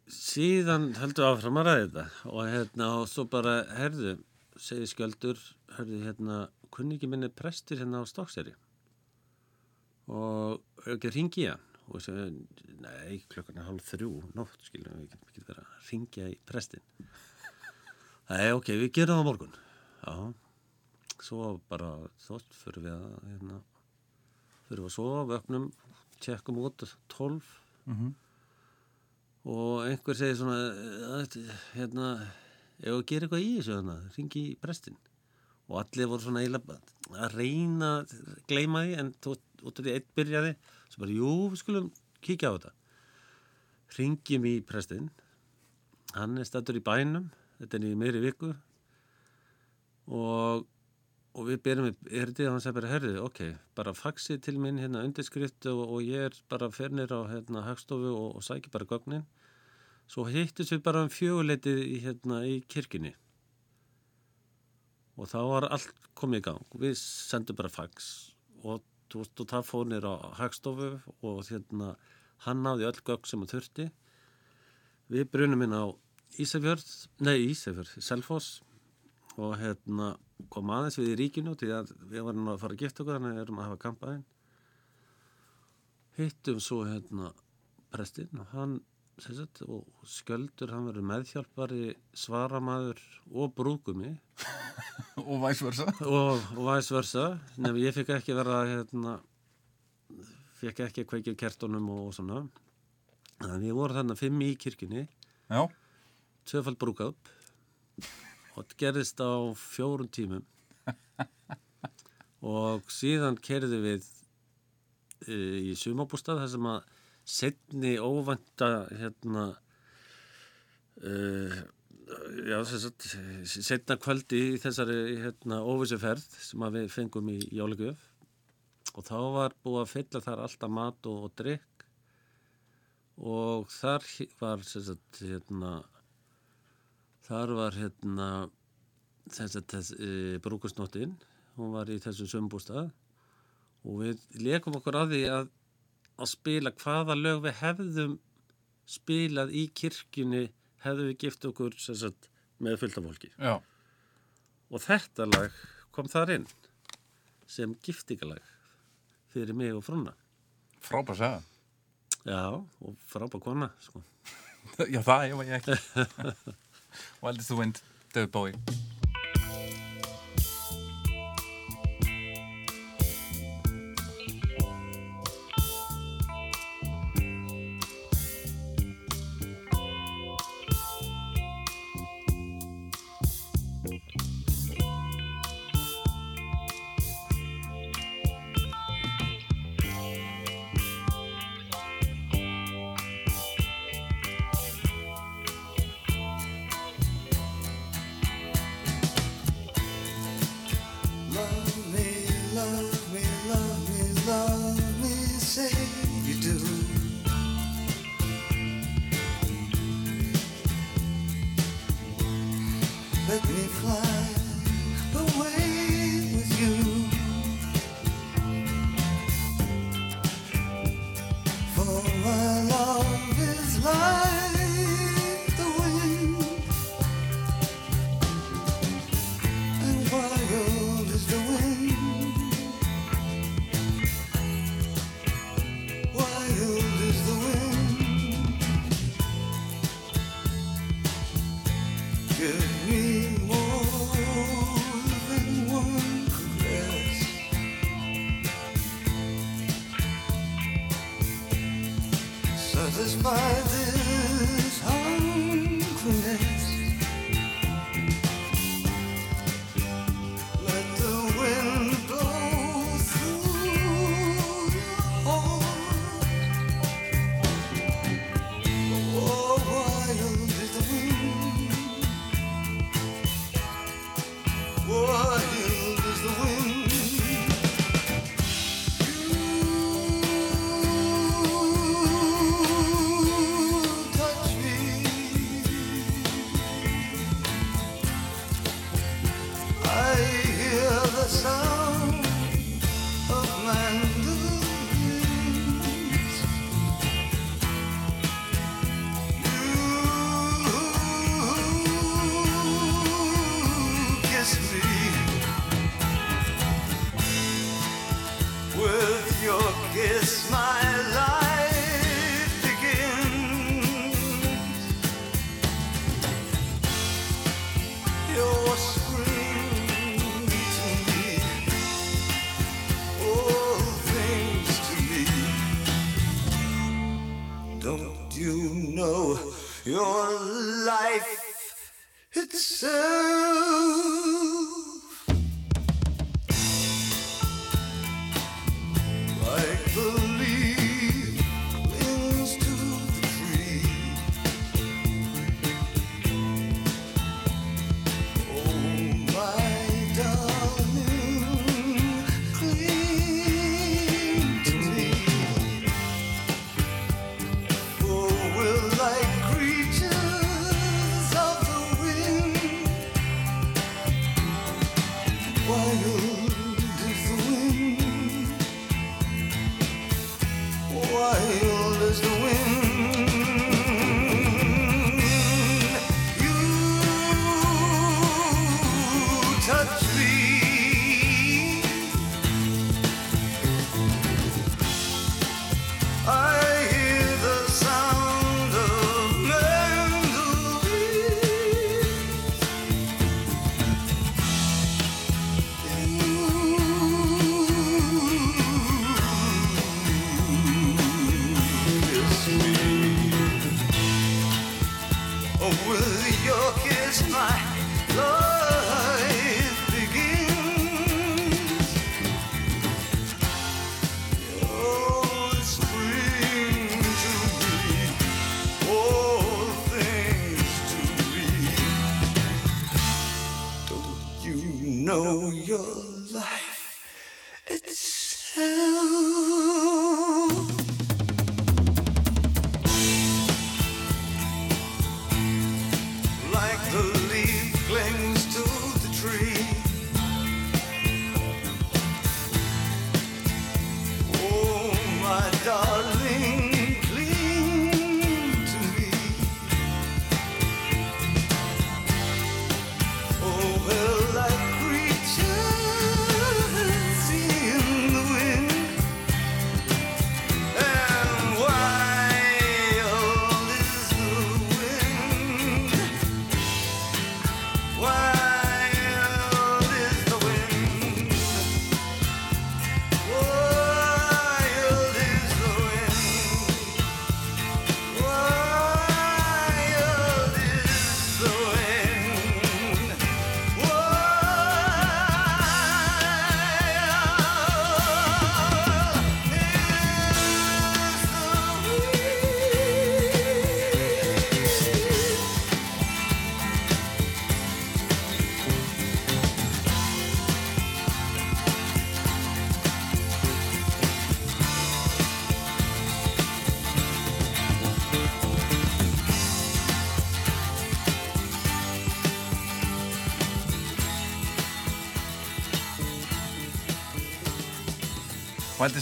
síðan við áfram að ræða þetta. Og hérna og svo bara herðu, segi skjöldur herðu hérna, kunningi minni prestur hérna á Stokkseri og ekki ringi hann og ég segi, nei, klokkan er hálf þrjú nótt, skiljum, við getum ekki verið að ringja í prestin nei, ok, við gerum það morgun. Já, svo bara þótt fyrir við að hérna, fyrir við að sofa, vöknum tjekkum út 12 Mhm. og einhver segir svona "Æ, hérna ef að gera eitthvað í þessu hérna, ringi í prestin og allir voru svona að reyna að gleyma því en út af því einn byrjaði svo bara, jú, við skulum kíkja á þetta ringjum í prestin hann er stættur í bænum þetta er í meiri viku og og við byrjum við erðið og hann sagði bara, herrið, ok, bara faxið til minn hérna undirskrift og, og ég er bara fernir á hérna hagstofu og, og sæki bara gögnin. Svo hittist við bara um fjöguleitið í, hérna í kirkjunni. Og þá var allt komið í gang. Við sendum bara fax og, þú veist, og það fór nýr á hagstofu og hérna hann náði öll gögn sem hann þurfti. Við brunum inn á Ísafjörð, nei Ísafjörð, Selfoss og hérna kom aðeins við í ríkinu því að við varum að fara að gifta okkur þannig að við erum að hafa kampaðinn hittum svo hérna prestinn og hann sagt, og sköldur hann verður meðhjálpari svaramaður og brúkumi Og væsversa og, og væs versa. Nefnir ég fikk ekki vera hérna fikk ekki að kveikja kertunum og, og svona. Þannig að við vorum þarna fimm í kirkjunni. Já, tvöfald brúka upp og þetta gerðist á fjórun tímum. Og síðan kerði við uh, í sumabústað þar sem að setni óvænta hérna uh, já, sagt, setna kvöldi í þessari hérna, óvissuferð sem við fengum í Jólugjöf og þá var búið að fylla þar alltaf mat og, og drikk og þar var sagt, hérna Þar var hérna þess að e, brúkusnóttin, hún var í þessum sömbústað. Og við leikum okkur að því að, að spila hvaða lög við hefðum spilað í kirkjunni hefðu við gift okkur sagt, með fulltafólki og þetta lag kom þar inn sem giftingalag fyrir mig og frúna frábær segja já, og frábær kona sko. já, það hefur ég ekki. Og heldur þú einn döðbói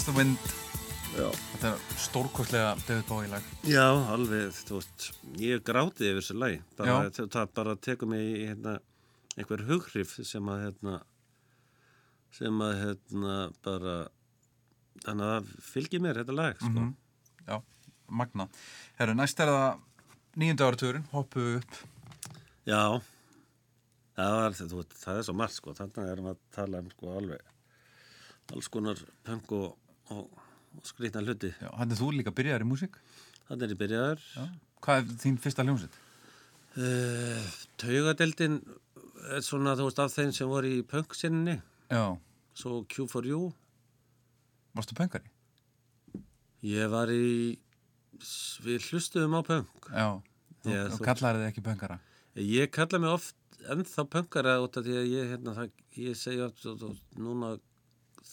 Wildest the Wind, Já. þetta er stórkostlega David Bowie lag. Já, alveg, þú veist, ég gráti yfir þessu lagi. Bara, það bara tekur mig í hérna, einhver hughrif sem að, hérna, sem að, hérna, bara, þannig að það fylgir mér þetta lag, sko. Mhm. Já, magna. Herru, næst er það nýjönda áratugurinn, hoppu upp. Já, það, var, þú, það er svo margt, sko. Þannig erum við að tala um, sko, alveg, alls konar punk og, og, og skrýtna hluti. Hann er þú líka byrjaðar í músík. Þannig er ég byrjaður. Já. Hvað er þín fyrsta hljómsveit? Uh, Taugadeldin er svona, þú veist, af þeim sem voru í punk-sinni, Já, svo Q4U. varstu pöngari? Ég var í, við hlustuðum á punk. Já, þú, Já, þú kallar þið ekki pöngara. Ég kalla mig oft ennþá punkara út af því að ég, hérna, það, ég segja núna,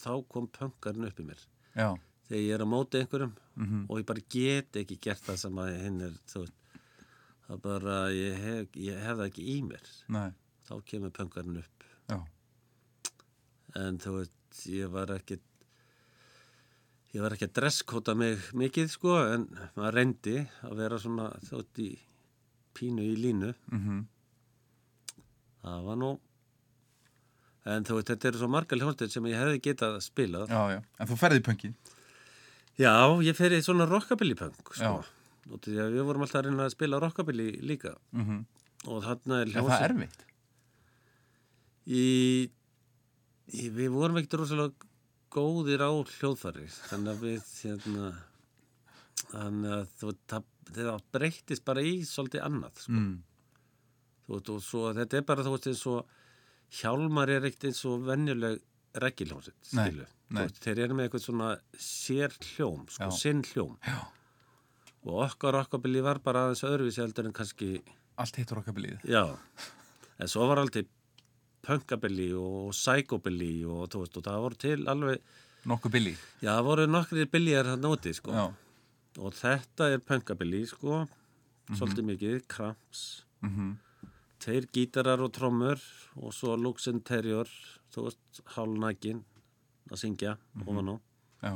þá kom punkarinn upp í mér. Já, Þegar ég er á móti einhverjum Mhm. og ég bara get ekki gert það sem að hinn er, það bara, ég hef, ég hef það ekki í mér. nei, Þá kemur punkarinn upp. já, en þú veist, ég var ekki ég var ekki að dresskóta mig mikið sko, en maður reyndi að vera svona þótt í pínu í línu mhm, það var nú en þú veist, þetta eru svo margar hljónstir sem ég hefði getað spilað já, já. En þú ferði í pöngin. já, ég fer í svona rockabilly punk sko. Að við vorum alltaf að reyna að spila rockabilly líka Mm og þarna er Er það erfitt? í, í, við vorum ekkert rosalega góðir á hljóðfæri þannig að við hérna, þannig að þú, það, það breyttist bara í svolítið annað sko. Mm. þú, og svo, þetta er bara þú veist eins og hjálmar er ekkert eins og venjuleg reggilhjómsitt Nei, skilu nei. þeir eru með eitthvað svona sér hljóm sko, Já. sinn hljóm Já. og okkar okkabili var bara aðeins öðruvísi heldur en kannski Allt hittur okkar bilið. Já, en svo var alltaf punkabilly og psychobilly og, veist, og það voru til alveg, Nokkuð bilið. já það voru nokkri billjar hann úti sko. Og þetta er punkabilly sko, svolítið mikið, kramps, Mm tveir gítarar og trommur og svo Luxen Terrier, þú veist, hálnækin að syngja ofan á. Já.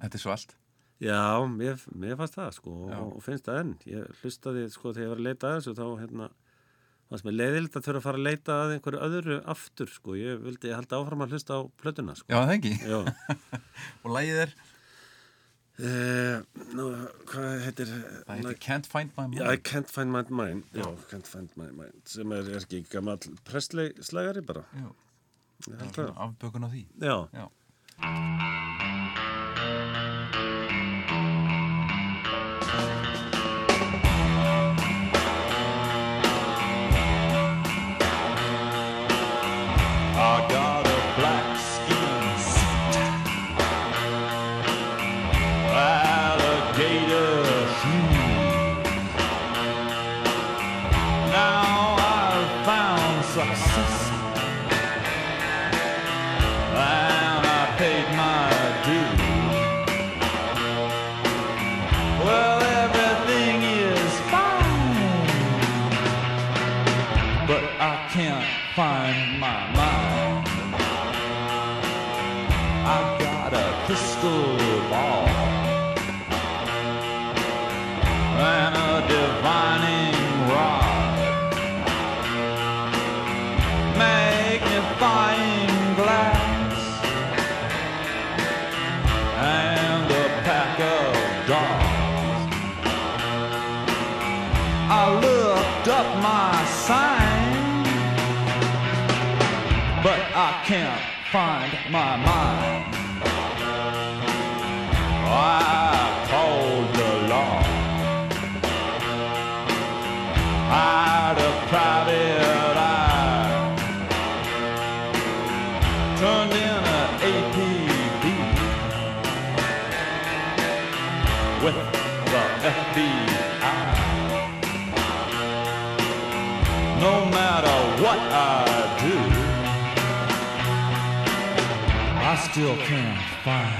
Þetta er svo allt. Já, mér, mér fannst það sko Já. og, og finnst það enn. Ég hlustaði sko þegar ég var að leita að þessu þá hérna fannst mér leiðilegt að þurfa að fara að leita að einhverju öðru aftur sko. Ég vildi halda áfram að hlusta á plötuna sko. Já, það ekki. Og lagið er, Uh, nú, hvað heitir það heitir Can't Find My Mind. I can't find my mind Já, can't find my mind sem er, er ekki gammal Presley slagari bara Já. Það. Afbökun á því. Já, Já. Find my mind. I called the law. I'd a private still can't find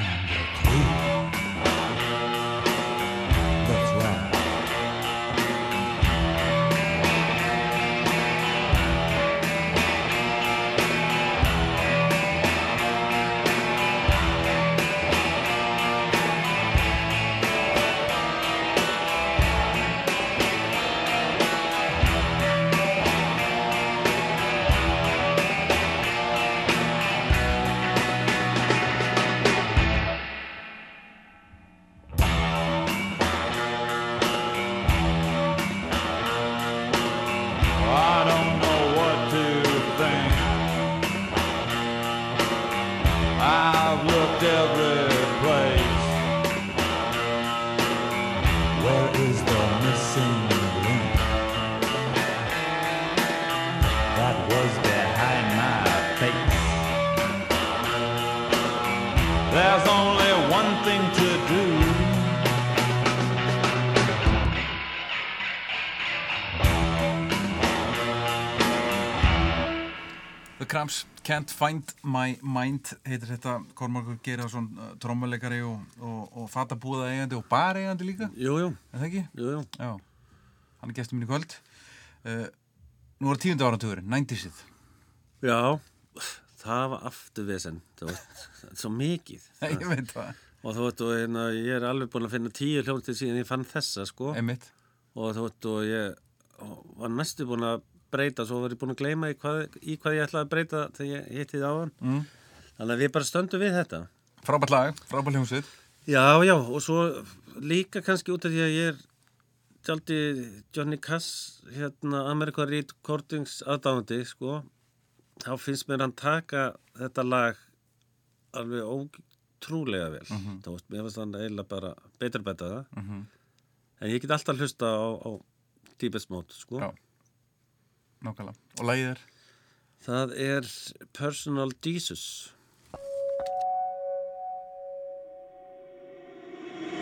Can't Find My Mind heitir þetta. Kormakur Geirason uh, trommuleikari og, og, og fatabúða eigandi og bar eigandi líka. Jú, jú, er það hann er gestur mín í kvöld. Uh, Nú er tíunda áratugurinn, 90-sið Já, það var aftur vesen. Það var svo mikið. Ég veit það, Og þú veit, og hérna, ég er alveg búin að finna tíu hljómsið síðan ég fann þessa, sko. einmitt. Og þú veit, og ég og var næstu búin að breyta, svo var ég búin að gleyma í hvað, í hvað ég ætlaði að breyta þegar ég hitti það á hann. mm. Þannig að við bara stöndum við þetta. Frábært lag, frábært hljómsveit Já, já, og svo líka kannski út af því að ég er tjaldi Johnny Cass, hérna, America Recordings aðdáðandi, sko. Þá finnst mér hann taka þetta lag alveg ótrúlega vel. Mm -hmm. veist, mér finnst hann eiginlega bara betur betta það. Mhm. En ég get alltaf hlusta á, á Mode, sko. Já. Nákvæmlega, og lagið er Það er Personal Jesus.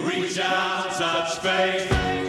Reach out, touch faith.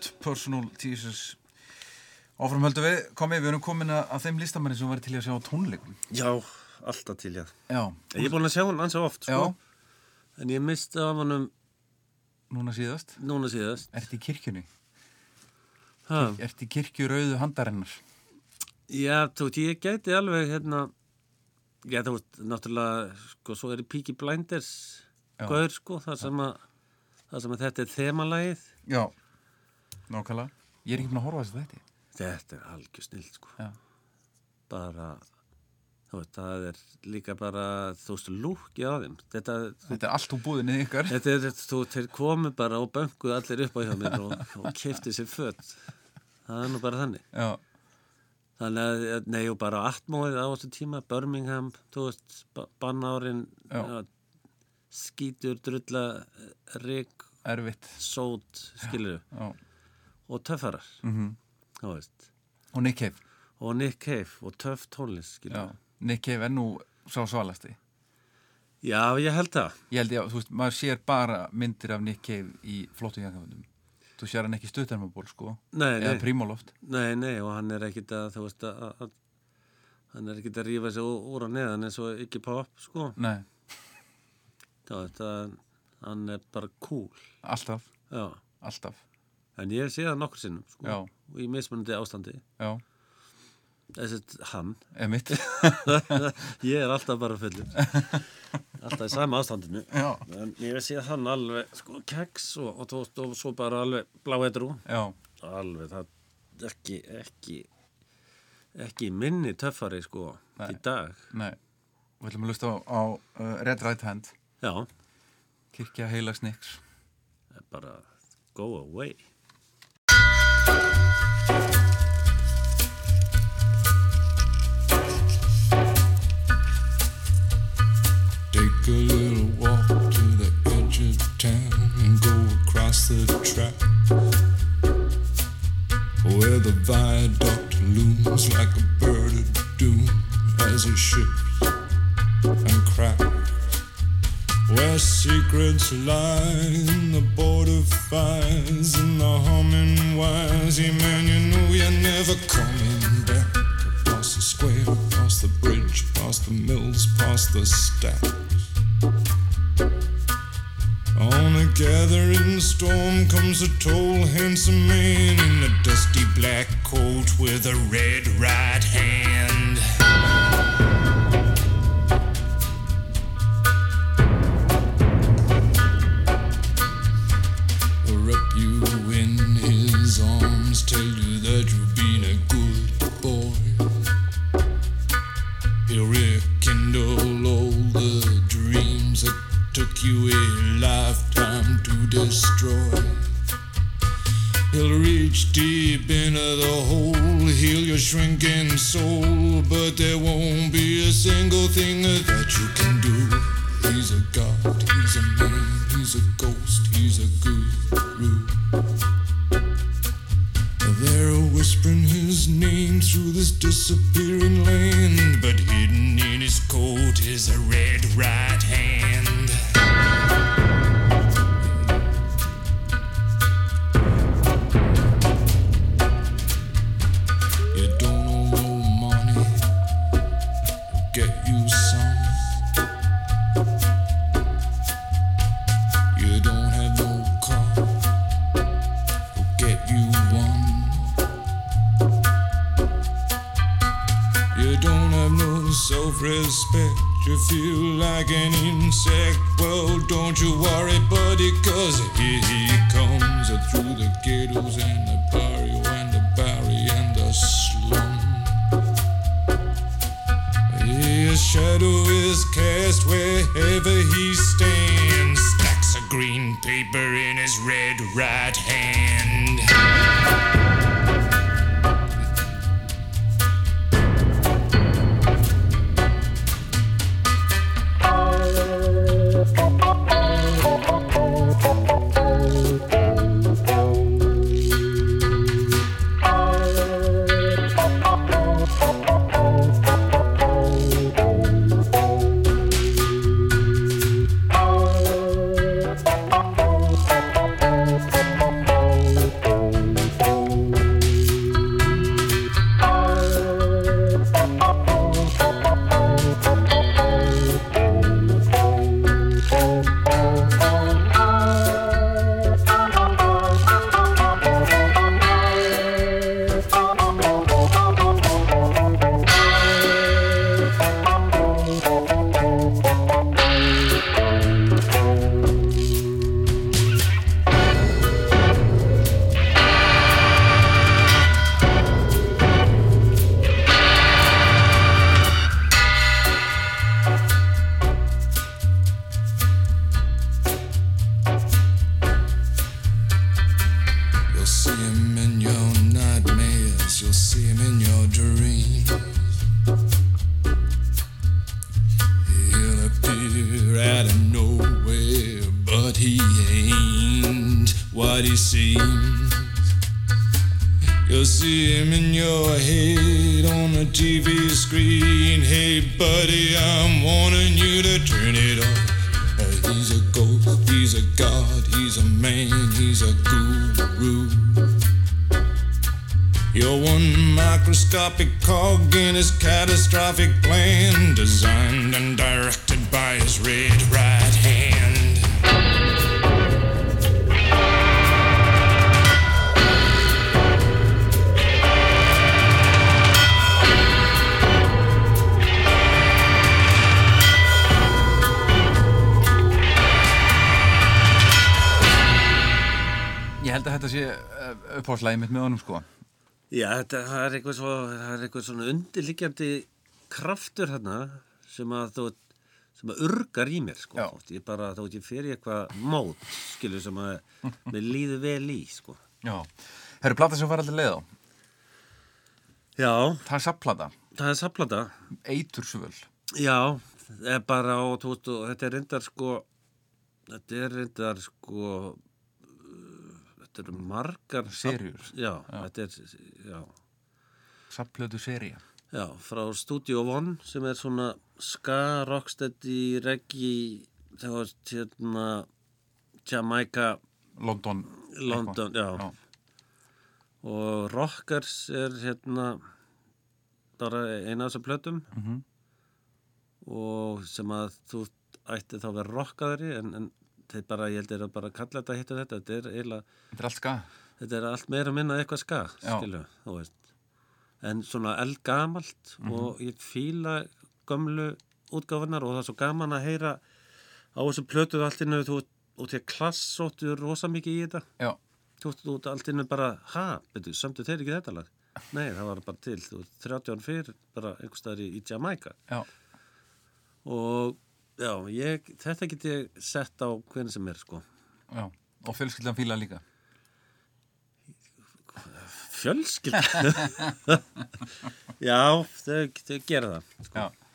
Mode, Personal Jesus Áfram höldum við, komið, við erum komin að þeim listamenni sem var til að sjá tónleikum Já, alltaf til, já. Já, Ég er búin að sjá hann ansi oft, sko. En ég misti af hann núna síðast núna síðast. Ertu í kirkjunni? Ha. Ertu í kirkju rauðu handarinnar? Já, þú veit, ég gæti alveg, hérna, já, þú veit, náttúrulega, sko, svo er í Peaky Blinders, gaur, sko, þar sem að, þar sem að þetta er þemalægið. Já, nákvæmlega Ég er ekki búin að horfa á þessu þetta Þetta er algjör snill, sko. Já, Bara, þú veit, það er líka bara, þú veist, lúkið á þeim. Þetta, þetta er allt úr búðinni ykkar Þetta er, þú, þeir komu bara og bönguðu allir upp á hjá mér og, og kefti sér fött. Það er nú bara þannig. Já, Þannig að, nei, og bara atmóið á þessu tíma, Birmingham, þú veist, ba- bannárin, Já. skítur, drulla, rík, erfitt sót, skilur Já, og töffarar, þú veist. Og Nick Cave. Og Nick Cave og töff tónlist, Já. Nick Cave er nú sá svalasti. Já, ég held það. Ég held ég, þú veist, maður sér bara myndir af Nick Cave í flottu jakkaföndum Þú sér hann ekki stuttarmaból, sko. Nei, Eða nei, prímóloft nei, nei, og hann er ekkit að, þú veist, að, að hann er ekkit að rífa sig úr að neðan eins og ekki pop, sko. Nei, veist, að hann er bara cool, alltaf, já. alltaf En ég sé það nokkur sinnum, sko. Í mismunandi ástandi. Já, Þessi, hann. ég er alltaf bara fullur. alltaf í sama ástandinu. Já, En ég sé hann alveg, sko, keks og, og, og, og svo bara alveg bláedrú. já, Alveg, það ekki, ekki, ekki minni töffari, sko, Nei. í dag. nei Við ætlum að lusta á, á uh, Red Right Hand Já, Kirkja Heilags Nicks það er bara go away. Looms like a bird of doom as it ships and cracks. Where secrets lie in the border fires and the humming wires. Yeah, man, you know you're never coming back. Across the square, across the bridge, past the mills, past the stacks. On a gathering storm comes a tall, handsome man in a dusty black coat with a red right hand. Shrinking soul, but there won't be a single thing that you can do. He's a god, he's a no self-respect. You feel like an insect. Well, don't you worry, buddy, cause here he comes uh, through the ghettos and the barrio and the barry and the slum. His shadow is cast wherever he stands. Stacks of green paper in his red right hand. Undirliggjandi kraftur hérna sem að þú sem að urgar í mér sko. Veist, ég bara, veit ég fyrir eitthvað mót skilur sem að mér líður vel í sko. Já Herru, plata sem var aldrei leið á Já, Það er sapplata, það er saplata eitursvöl Já, er bara og, þú veist, og þetta er reyndar sko þetta er reyndar sko uh, þetta eru margar Seríur. Já, Já. þetta er Sapplötu seria Já, frá Studio One sem er svona ska, rocksteady, reggae, það var hérna Jamaica, London London, já. já. og Rockers er hérna bara eina af þessum plötum Mhm. og sem að þú ætti þá að vera rockaðari en, en þeir bara, ég held er að bara kalla þetta hitt og þetta, þetta er eiginlega, Þetta er allt ska þetta er allt meira að minna eitthvað ska, skilju, þú veist. En svona eldgamalt Mhm. og ég fíla gömlu útgáfunar og það er svo gaman að heyra á þessu plötuð allt innu, þú og til klassóttu rosa mikið í þetta. Já, Þú allt innu bara, ha, betur, sömdu þeir ekki þetta lag? Nei, það var bara til, þú veist, 30 án fyrir, bara einhverstaðar í, í Jamaica. já, Og já, ég, þetta get ég sett á hvernig sem er, sko. já Og fjölskyldan fíla líka Fjölskyld Já, þau, þau gera það sko. Já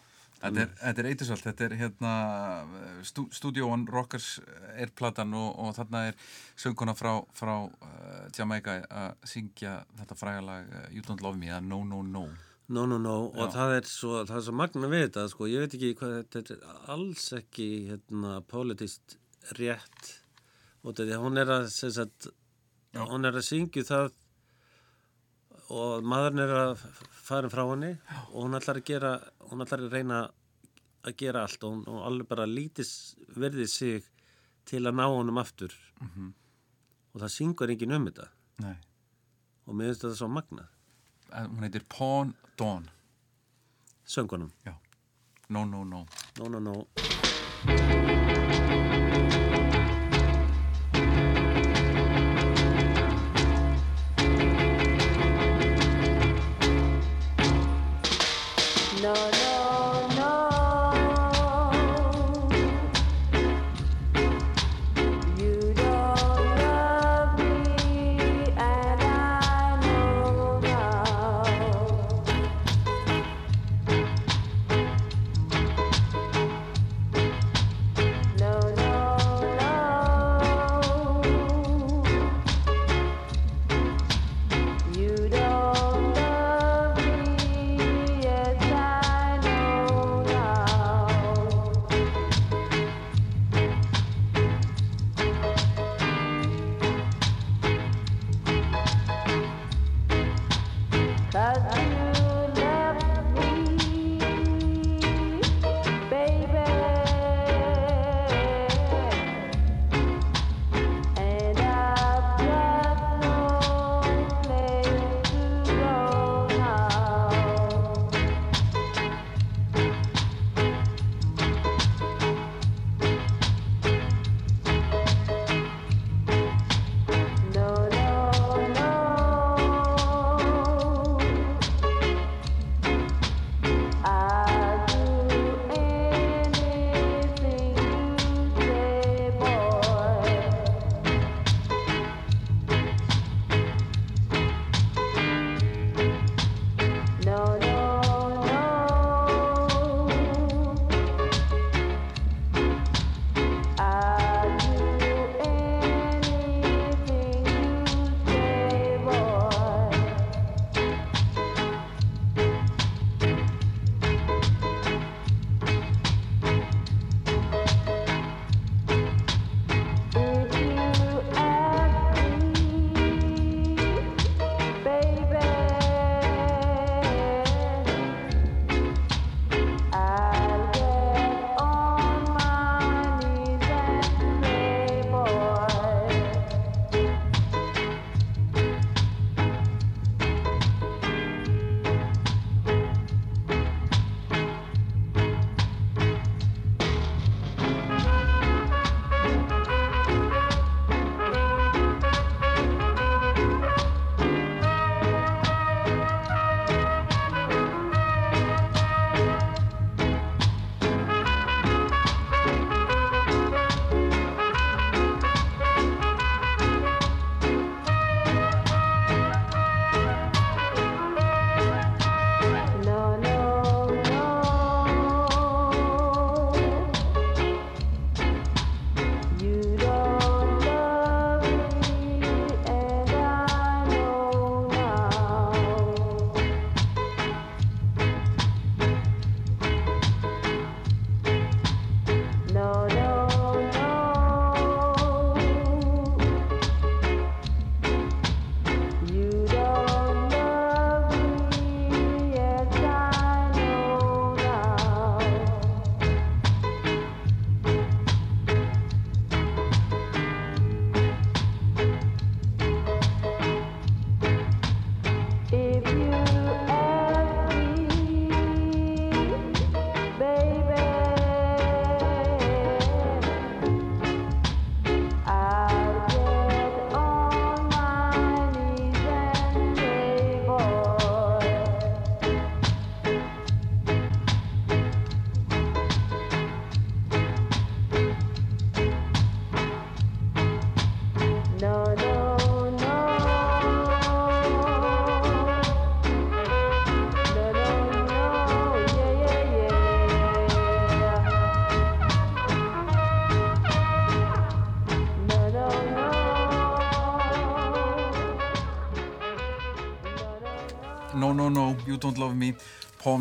Þetta er, þetta er eitursvöld, þetta er hérna stú, One Rockers er platan og, og þarna er sönguna frá, frá uh, Jamaica að syngja þetta frægalag uh, You Don't Love Me eða No No No No, no, no, og Já. það er svo, það er svo magna við þetta, sko, ég veit ekki hvað, þetta er alls ekki, hérna, politist rétt, og þetta, hún er að, sem sagt, hún er að syngja það og maðurinn er að fara frá henni og hún ætlar að gera, hún ætlar að reyna að gera allt og hún, hún alveg bara lítis verði sig til að ná honum aftur. Og það syngur enginn um þetta. Nei, og mér finnst þetta svo magnað, Eh, hún heitir Pawn Dawn. Söngunum, Já, No No no, no, no. No,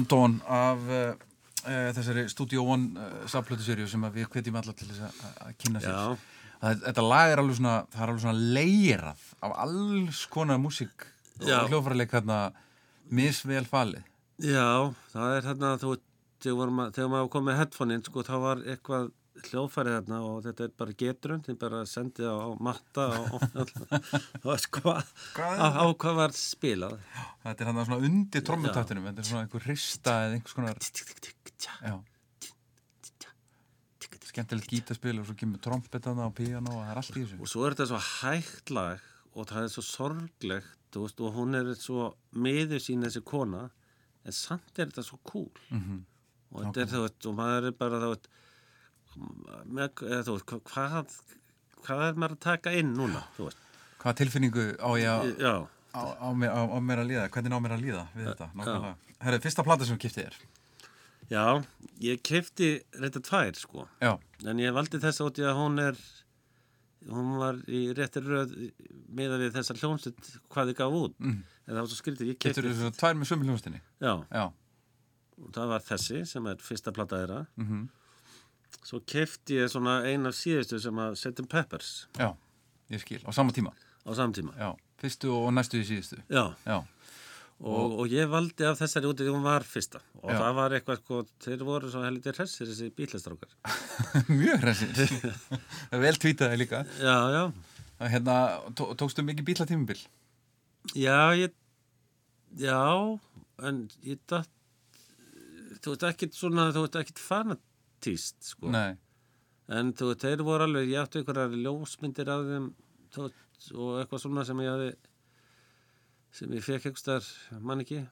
Dawn af uh, uh, þessari Studio One uh, saflötu sem að við hvetjum alla til þess að- kynna sér. Það, þetta lag er alveg svona er alveg svona leirað af alls konar músík og hljófærleik hérna misvel falið. Já, það er hérna, þú þegar maður kom með headphone-in, sko, þá var eitthvað hljóðfærið þarna og þetta er bara getrun, þið bara sendið á, á matta og, er á, á hvað var spilað. Þetta er hann svona undir trommutaktinum þetta er svona einhver hrista eða einhvers konar Skemmtilegt gítaspil og svo kemur trompetana og píano og það er allt í þessu. Og svo er þetta svo hægt lag og það er svo sorglegt, veist, og hún er svo miður sín þessi kona, en samt er þetta svo cool. Mhm. Og þetta er, þú veist, og maður er bara, eða, þú veist, hvað, hvað er maður að taka inn núna, þú veist? Hvaða tilfinningu á ég að á, á, mér, á, á mér að líða, hvernig á mér að líða við þetta, nákvæmlega. Herra, fyrsta plata sem þú kiftið er. já, ég kefti reynda tvær, sko, Já, en ég valdi þess út í að hún er, hún var í réttir röð meða við þessa hljómsveit hvað þið gaf út, mm. en það var svo skrítið, ég getur kefti, þessu tvær með sömu hljónstinni. já, Já, og það var þessi sem er fyrsta plata þeirra, mhm, svo kefti ég svona ein af síðustu sem að Settin Peppers já, ég skil, á sama tíma. á samtíma, Já, fyrstu og næstu í síðustu. já, Já, og, og ég valdi af þessari úti því hún var fyrsta og Já. það var eitthvað, sko, þeir voru svo heldur hressir þessi bílastrákar, mjög hressir. Það vel tweetaði líka. já, já, Að Hérna, tó, tókstu mikið bíla tímabil? Já, ég Já, en ég datt þú veist ekkit svona, þú veist ekkit fanatíst, sko en þú veist, þeir voru alveg, ég átti einhverjar ljósmyndir af þeim veist, og eitthvað svona sem ég hafi sem ég fekk eitthvað starf, mann ekki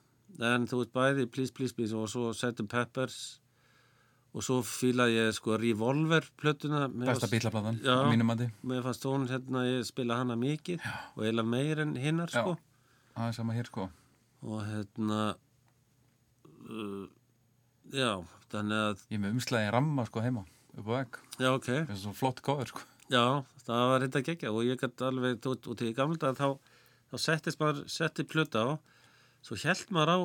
en þú veist, bæði Please Please Please og svo Settum Peppers og svo fílaði ég sko Revolver plötuna besta Já. mínum mandi. mér fannst hún hérna, ég spila hana mikið Já. og eiginlega meir en hinnar sko er sama hér sko. og hérna uh, já, þannig að Ég með umslæði ramma sko heima, upp á vegg. já, ok, Það er svo flott cover sko. já, það var reynda gegja og ég gæti alveg, veist, út í gamla þá, þá settist maður, setti plöta á svo held maður á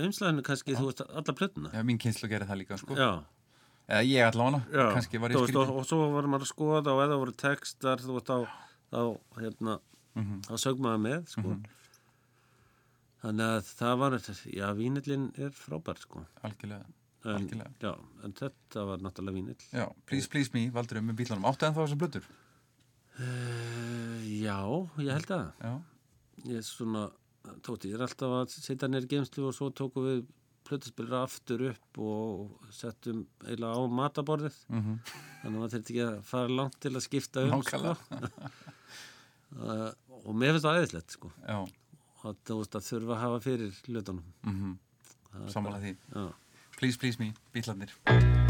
umslæðinu kannski, þú veist, alla plötuna Já, mín kynslu gerir það líka sko. já, Eða ég allavega, já kannski var ég veist, og, og svo var maður að skoða og eða voru textar, þú veist, þá, þá hérna, Mhm. þá sög maður með, sko þannig að það var, já, vínillin er frábær, sko Algjörlega. En, já, en þetta var náttúrulega vínill Já, Please Please Me, valdur um með bílanum. Áttu ennþá þessar blöttur? Uh, já, ég held að Já. ég er svona, tóti, ég er alltaf að setja neyri geimslu og svo tókum við plötuspilra aftur upp og settum eiginlega á mataborðið Mhm. þannig að maður þurfti ekki að fara langt til að skipta um sko. uh, og mér finnst það eðislegt sko. Já, að þú veist að þurfa að hafa fyrir. Það er Sammála bara- því. já. Please Please Me, bílarnir.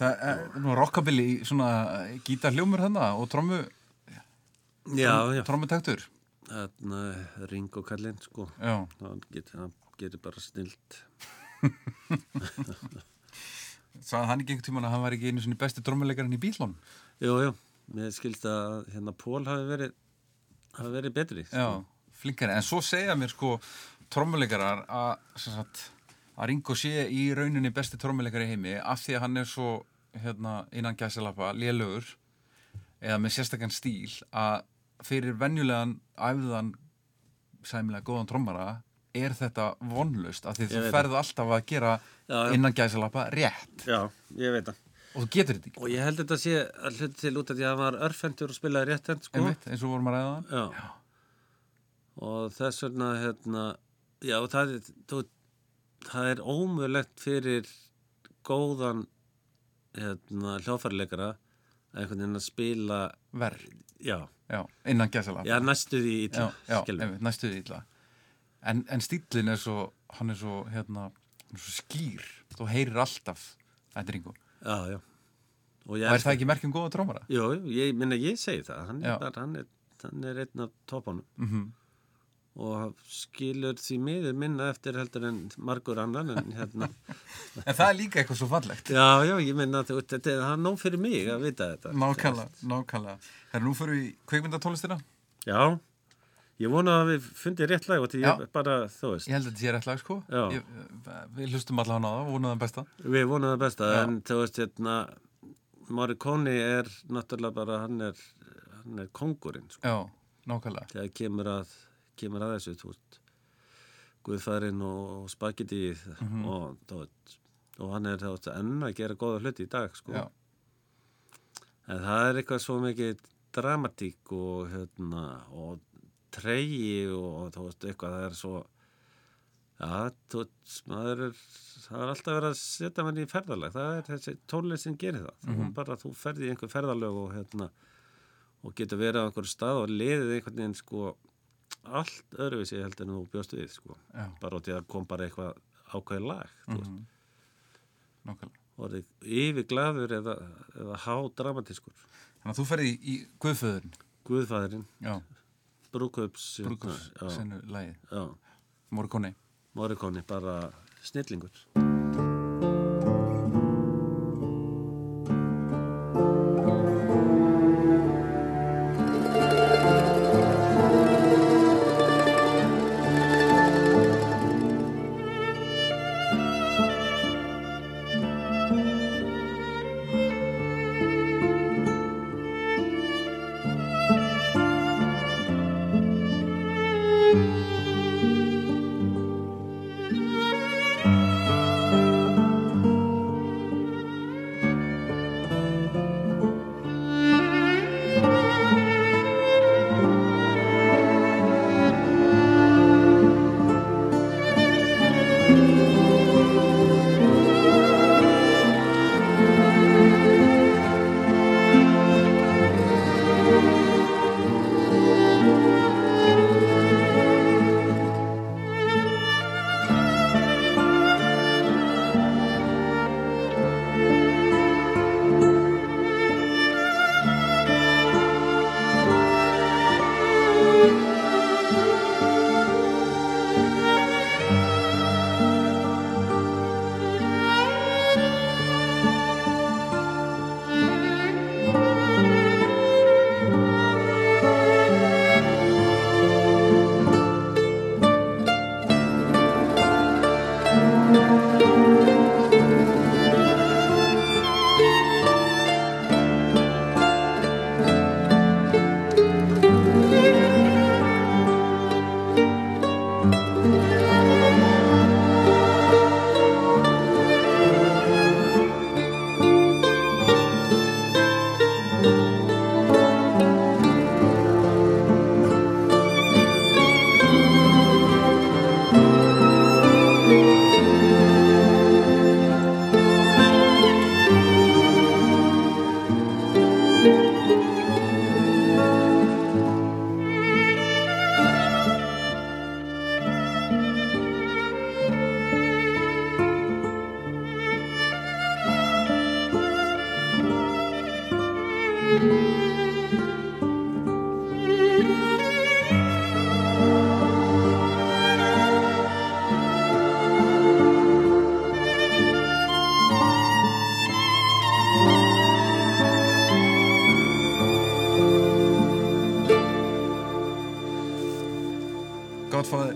Það er nú rockabilly í svona gítarhljómur þarna og trommu trommutaktur Þarna Ringo kallinn, sko. Já, Hann getur, getur bara snilt. sagði hann ekki einhvern tímann að hann var ekki einu svona besti trommuleikarinn í bílón Jú, jú. Mér skilst að hérna Pól hafi verið, hafi verið betri. sko. Já, flinkari, en svo segja mér sko trommuleikarar að að Ringo sé í rauninni besti trommuleikari heimi af því að hann er svo hérna, innan gæsalappa, lélögur eða með sérstakann stíl að fyrir venjulegan æfðan sæmilega góðan trommara er þetta vonlust þú veit ferðu alltaf að gera Já, já. innan gæsalappa rétt Já, ég veit það. og þú getur þetta ekki, Og ég held þetta sé að hluti til út af því að hann var örfendur og spilaði rétthend, sko. einmitt, eins og vorum að ræða það Já. Og þess vegna, hérna, já, það er, það er ómögulegt fyrir góðan, hérna, hljófarleikara að einhvern veginn að spila, verð, já, já, innan gæsalappa. Já, næstu því illa, já, já, skilur. einmitt, næstu því illa. En, en stílinn er svo hann er svo, hérna, hann er svo skýr. Þú heyrir alltaf þetta yngur, Já, já. Og, og er það ekki merkjum góða trómara? Jú, ég minna, ég segi það, hann er, hann er, hann er einn af topunum Mm og skilur því miður minna eftir heldur en margur annan en hérna, en það er líka eitthvað svo fallegt. Já, já, ég minna, þetta er er nóg fyrir mig að vita þetta. nákvæmlega, nákvæmlega. Herra, nú fyrir við kveikmyndatólistina Já, ég vona að við fundið rétt lag og ég Já. bara, þú veist, ég held að þetta sé rétt lag sko. Ég, við hlustum allan á það og vonaðum besta. Við vonum það besta, Já. en þú veist, hérna, Morricone er náttúrulega bara, hann er, hann er kongurinn, sko, já, nákvæmlega. Þegar kemur að, kemur að þessu, þú veist, Guðfærin og spagettið Mhm. og, þú veist, og hann er, veist, enn að gera góða hluti í dag, sko. En það er eitthvað svo mikið dramatík og, hérna, og treyji og, þú veist, eitthvað, það er svo, já, þú veist, maður er, það er alltaf verið að setja manni í ferðalag, það er þessi tónlist sem gerir það. Þú bara, þú ferði í einhver ferðalög og, hérna, og getur verið á einhver stað og liðið einhvern veginn, sko, allt öðruvísi heldur en þú bjóst við, sko. Bara í að kom bara eitthvað ákveðið lag, þú veist, nákvæmlega. Orðið yfir glaður eða, eða há dramatískur. þannig að þú ferði í, í Guðföðurinn? Guðfæðurinn, já, brúköps, brúkus, já, sennu lagi já, Morricone. Morricone, bara snillingur.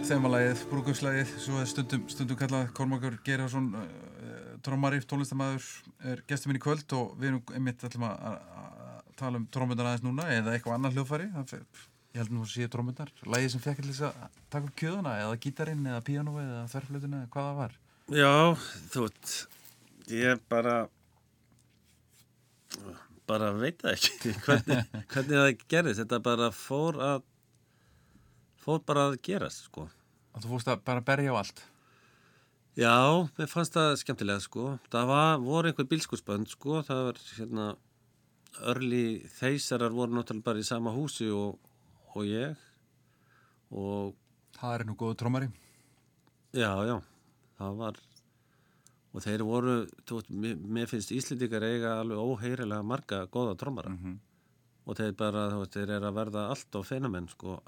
Semalægið, brúkuslægið, svo er stundum, stundum kallað Kormakur Gerharsson, uh, trommari, tónlistamæður, er gestur minn í kvöld og við erum einmitt ætlum að, að, að tala um trómundar aðeins núna eða eitthvað. Það fer- Ég held nú að séu trómundar. Lægið sem fekk þess að taka upp kjöðuna eða gítarinn eða píanóið eða þverflutuna eða hvað það var. Já, þú veit, ég bara, bara veit það ekki hvernig, hvernig það gerðist. Þetta bara fór að, fór bara að gerast, sko. Að þú fórst að bara berja á allt. Já, mér fannst það skemmtilega, sko. Það var, voru einhver bílskursbönd, sko. Það var, hérna, örli þeysarar voru náttúrulega bara í sama húsi og, og ég. Og Það er nú góðu trómari. Já, já, það var og þeir voru, veist, mér, finnst Íslendingar eiga alveg óheyrilega marga góða trommara og þeir bara, þú veist, þeir eru að verða allt á fenamenn, sko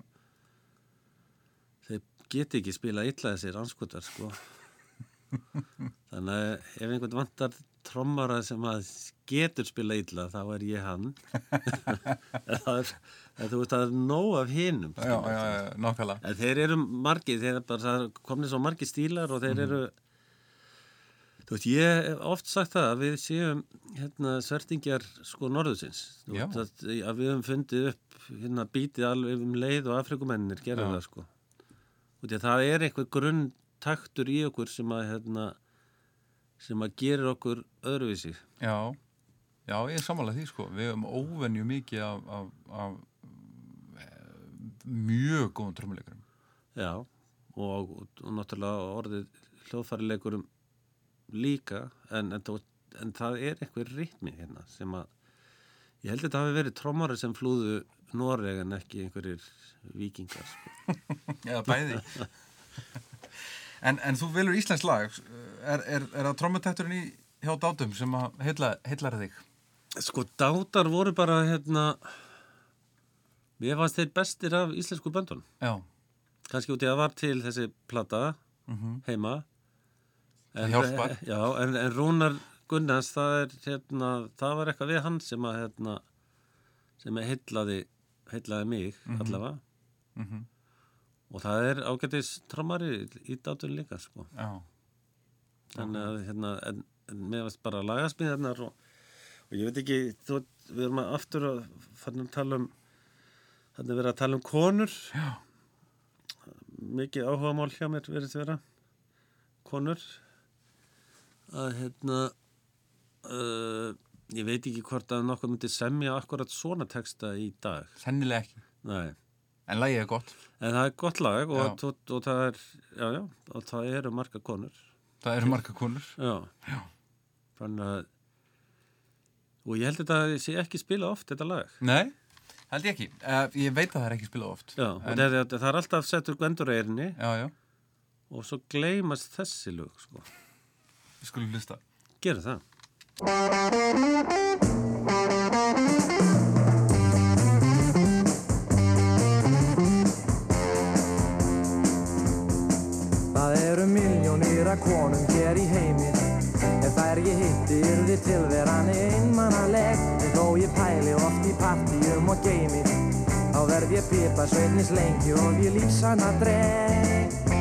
geti ekki spila illa þessir anskotar, sko. Þannig að ef einhvern vantar trommara sem að getur spila illa, þá er ég hann. Það er, þú veist, það er nóg af. En þeir eru margir, þeir er komnið svo margir stílar og þeir eru þú veist, ég hef oft sagt það að við séum hérna svertingjar sko norðusins veist, að, að við höfum fundið upp hérna bítið alveg um leið og afrikumennir gera Já. það sko það er einhver grunntaktur í okkur sem að hérna sem að gerir okkur öðruvísi Já, já, ég er samanlega því sko. Við höfum óvenju mikið af, af, af eh, mjög góðum trommuleikarum. Já, og, og, náttúrulega orðið hljóðfærileikurum líka, en, en, en það er einhver ritmi hérna sem að, ég held að þetta hafi verið trommari sem flúðu Noreg en ekki einhverjir vikingar. Sko. Eða bæði. en, en þú velur Íslands lag. Er, er, er það trommutekturinn í hjá dátum sem að heilla, þig? sko, dátar voru bara, hérna, mér fannst þeir bestir af íslensku böndun. Já, Kanski út í að var til þessi plata heima. Það hjálpar. Já, en, en Rúnar Gunnars, það er, hérna, það var eitthvað við hann sem að, hérna, sem að heillaði, heillaði mig allavega. Og það er ágætis trommari í dátur líka, sko. Þannig að, hérna, en, en mér varst bara lagasmíðarnar og, og ég veit ekki, þú, við erum að aftur að að tala um, þannig að vera að tala um konur. Já. Mikið áhuga mál hjá mér verið að vera konur. Að, hérna, uh, ég veit ekki hvort að nokkuð myndi semja akkurat svona texta í dag. sennilega ekki. Nei. En lagið er gott. En það er gott lag og, Já. og, og það er, já, já, og það eru marga konur. Það eru marga konur. Já. Já. Þannig að og ég held að þetta sé ekki spila oft þetta lag. Nei, held ég ekki. Uh, ég veit að það er ekki spilað oft. Já, og en, það, er, það er alltaf settur já, og svo gleymast þessi lög, sko. við skulum hlusta. Gerðu það. Það eru miljónir af konum hér í heimi. Ef þær ég hitti yrði tilveran einmannaleg þó ég pæli oft í partíum og geimi Þá verð ég pipa sveitnis lengi og ég lífsana dreg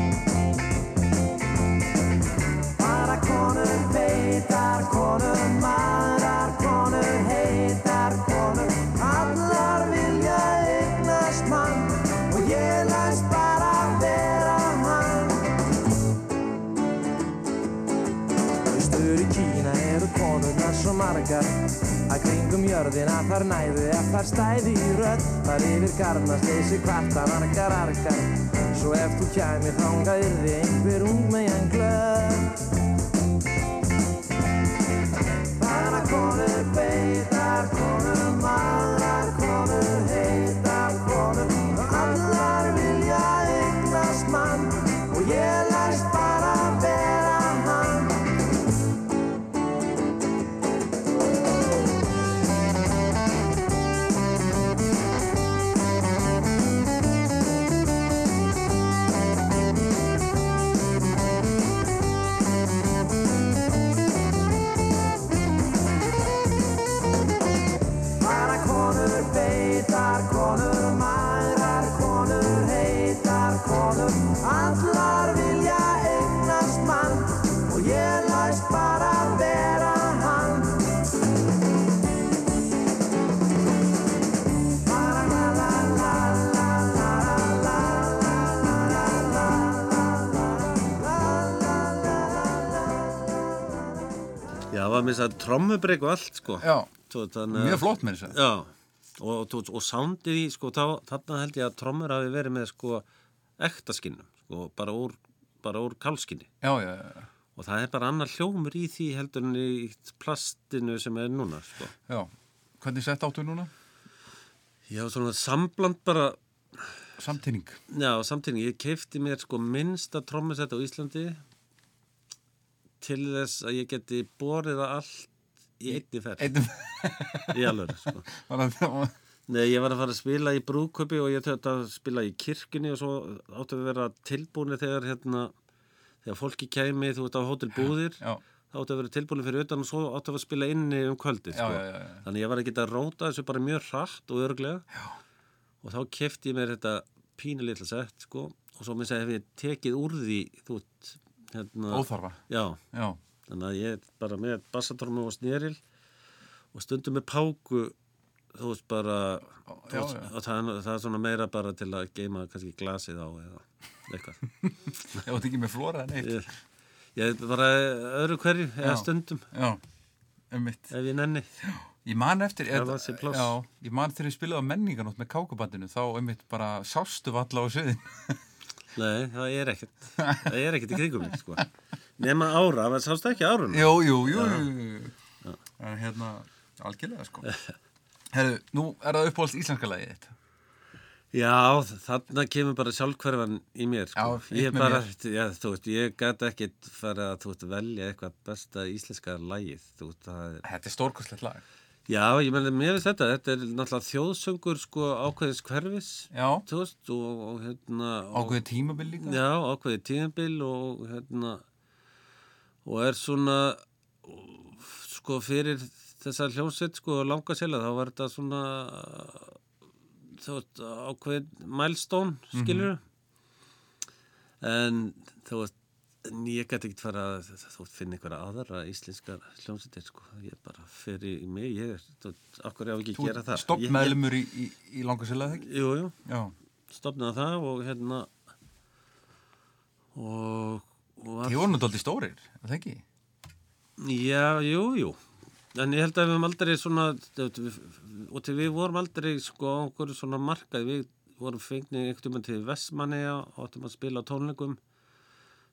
feitar, konur maðrar, konur heitar, konur. Allar vilja eignast mann og ég læst bara vera hann. Austur í Kína eru konurnar svo margar. Að kringum jörðina þar næðu ef þar stæði í rödd. Þar yfir garnasteysi kvarta margar argar. Svo ef þú kæmir þangað yrði einhver ung meðan glöð það var mér að trommubreyk og allt, sko. Já, Svo, þannig að- mjög flott með þess að. Já, og, og, og soundið í, sko, þá, þarna held ég að trommur hafi verið með, sko, ektaskinnum, sko, bara úr, bara úr kálskinni. Já, já, já, já. Og það er bara annar hljómur í því heldur en í plastinu sem er núna, sko. já. Hvernig sett áttu núna? Já, svona sambland bara, Samtinning. já, samtíðin, ég keifti mér, sko, minnsta trommusett á Íslandi til þess að ég geti borið það allt í einni ferð. Í alveg, sko. Nei, ég var að fara að spila í brúköpi og ég tötti að spila í kirkjunni og svo áttu að vera tilbúinir þegar hérna, þegar fólki kæmi, þú veist á Hótel Búðir, Já, þá áttu að vera tilbúinir fyrir utan og svo áttu að spila inni um kvöldið, já, sko. já, já, já. Þannig ég var að geta að róta þessu bara mjög hratt og örglega já. og þá kefti ég mér þetta pínu litla sett, sko, og svo mér segi hef ég tekið úr því, þú veist, hérna, Óþarfa. já, Já, Þannig að ég er bara með bassatormu og snýril og stundum með páku þú veist bara já, veist, já. það, það er svona meira bara til að geima kannski glasið á eða eitthvað ég átti ekki með flóra en eitt. ég, ég er bara öðru hverju eða Já. stundum Já, um mitt. ef ég nenni Ég man eftir, pláss. já, ég man þegar ég spilaði á menninganótt með kákabandinu, þá einmitt bara sástu valla á sviðin. Nei, það er ekkert það er ekkert í kringum mig sko nema ára, það sást ekki árun Jú, jú, jú. En hérna, algjörlega sko. Herru, nú er það uppáhalds íslenska lagið þitt. Já, þarna kemur bara sjálfhverfan í mér sko. Já, ég eitt með bara, já, þú veist, ég gæti ekkit fara að þú veist, velja eitthvað besta íslenska lagið, er Þetta er stórkostlegt lag. Já, ég meni, mér finnst þetta, þetta er náttúrulega þjóðsöngur sko ákveðis hverfis, veist, og, og hérna... og- ákveðið tímabil líka. Já, ákveðið tímabil og hérna, og er svona, sko, fyrir þessa hljómsveit, sko, langa sela, þá var þetta svona, þú veist, ákveðið milestone, skilur En, þú veist, en ég gæti ekkert fara að þú veist, finna einhverja aðra íslenskar hljómsveitir, sko, ég bara fyrir í mig, ég er, þú okkur ég á ekki að Þú gera það. ert stopp meðlumur í, í, í langasilla, þegar ekki? Jú, jú, Já. stopnaði það og hérna, og, Þið voru náttúrulega stórir, er það ekki? Já, jú, jú. En ég held að við höfum aldrei svona, og til við vorum aldrei sko okkur svona markað, við vorum fengnið einhvern veginn til Vestmanneja og áttum að spila á tónleikum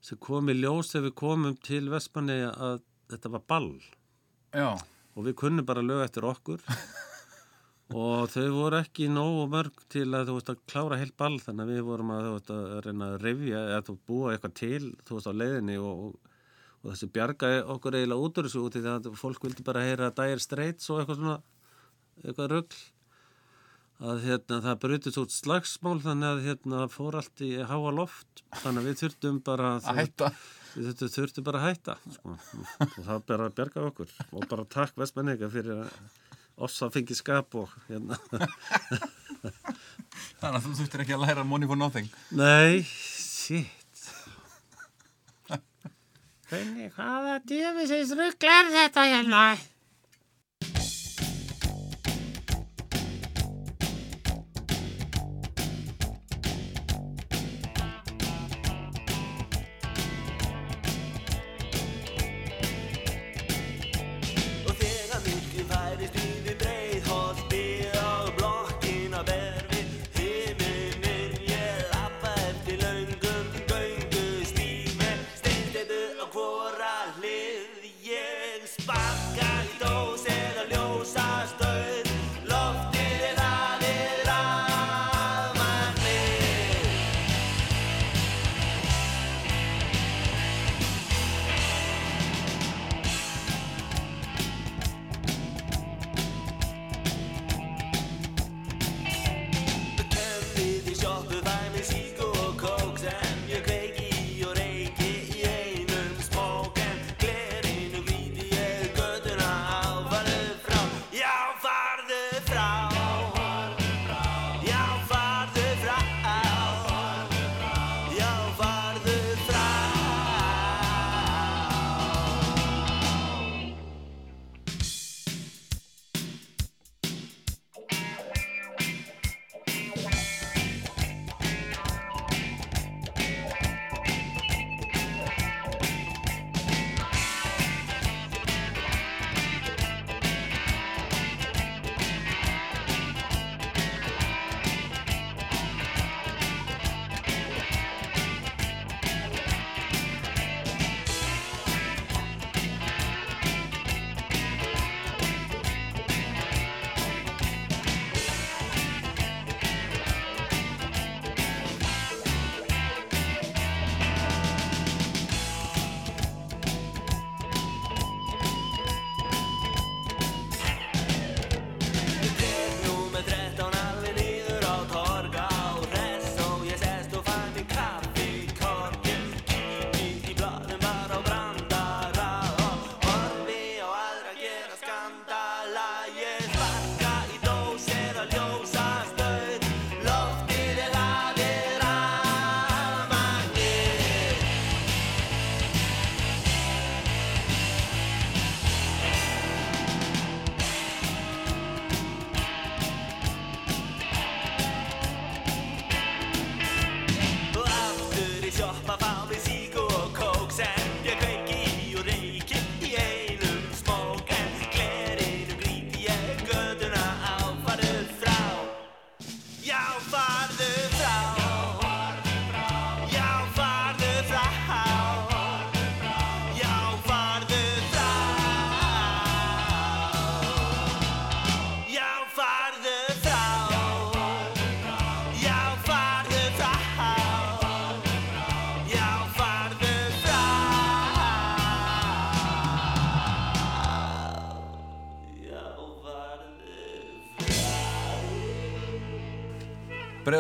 sem kom í ljós þegar við komum til Vestmanneja að þetta var ball. Já. og við kunnum bara lög eftir okkur. Og þau voru ekki nógu mörg til að þú veist að klára heilt ball þannig að við vorum að, þú veist, að reyna að rifja eða þú búa eitthvað til þú veist á leiðinni og, og, og þessi bjargaði okkur eiginlega út úr þessu út í það að fólk vildi bara heyra Dire Straits og eitthvað svona eitthvað rugl að hérna, það brutist út slagsmál þannig að hérna, fór allt í háa loft þannig að við þurftum bara Að hætta. við þurftum, þurftum bara að hætta sko. og það bara að bjarga okkur og bara takk vestmenninga fyrir að oss að fengi skap og hérna Þannig að þú þurftir ekki að læra money for nothing. nei, shit hvernig, hvaða djöfisins rugl er þetta hérna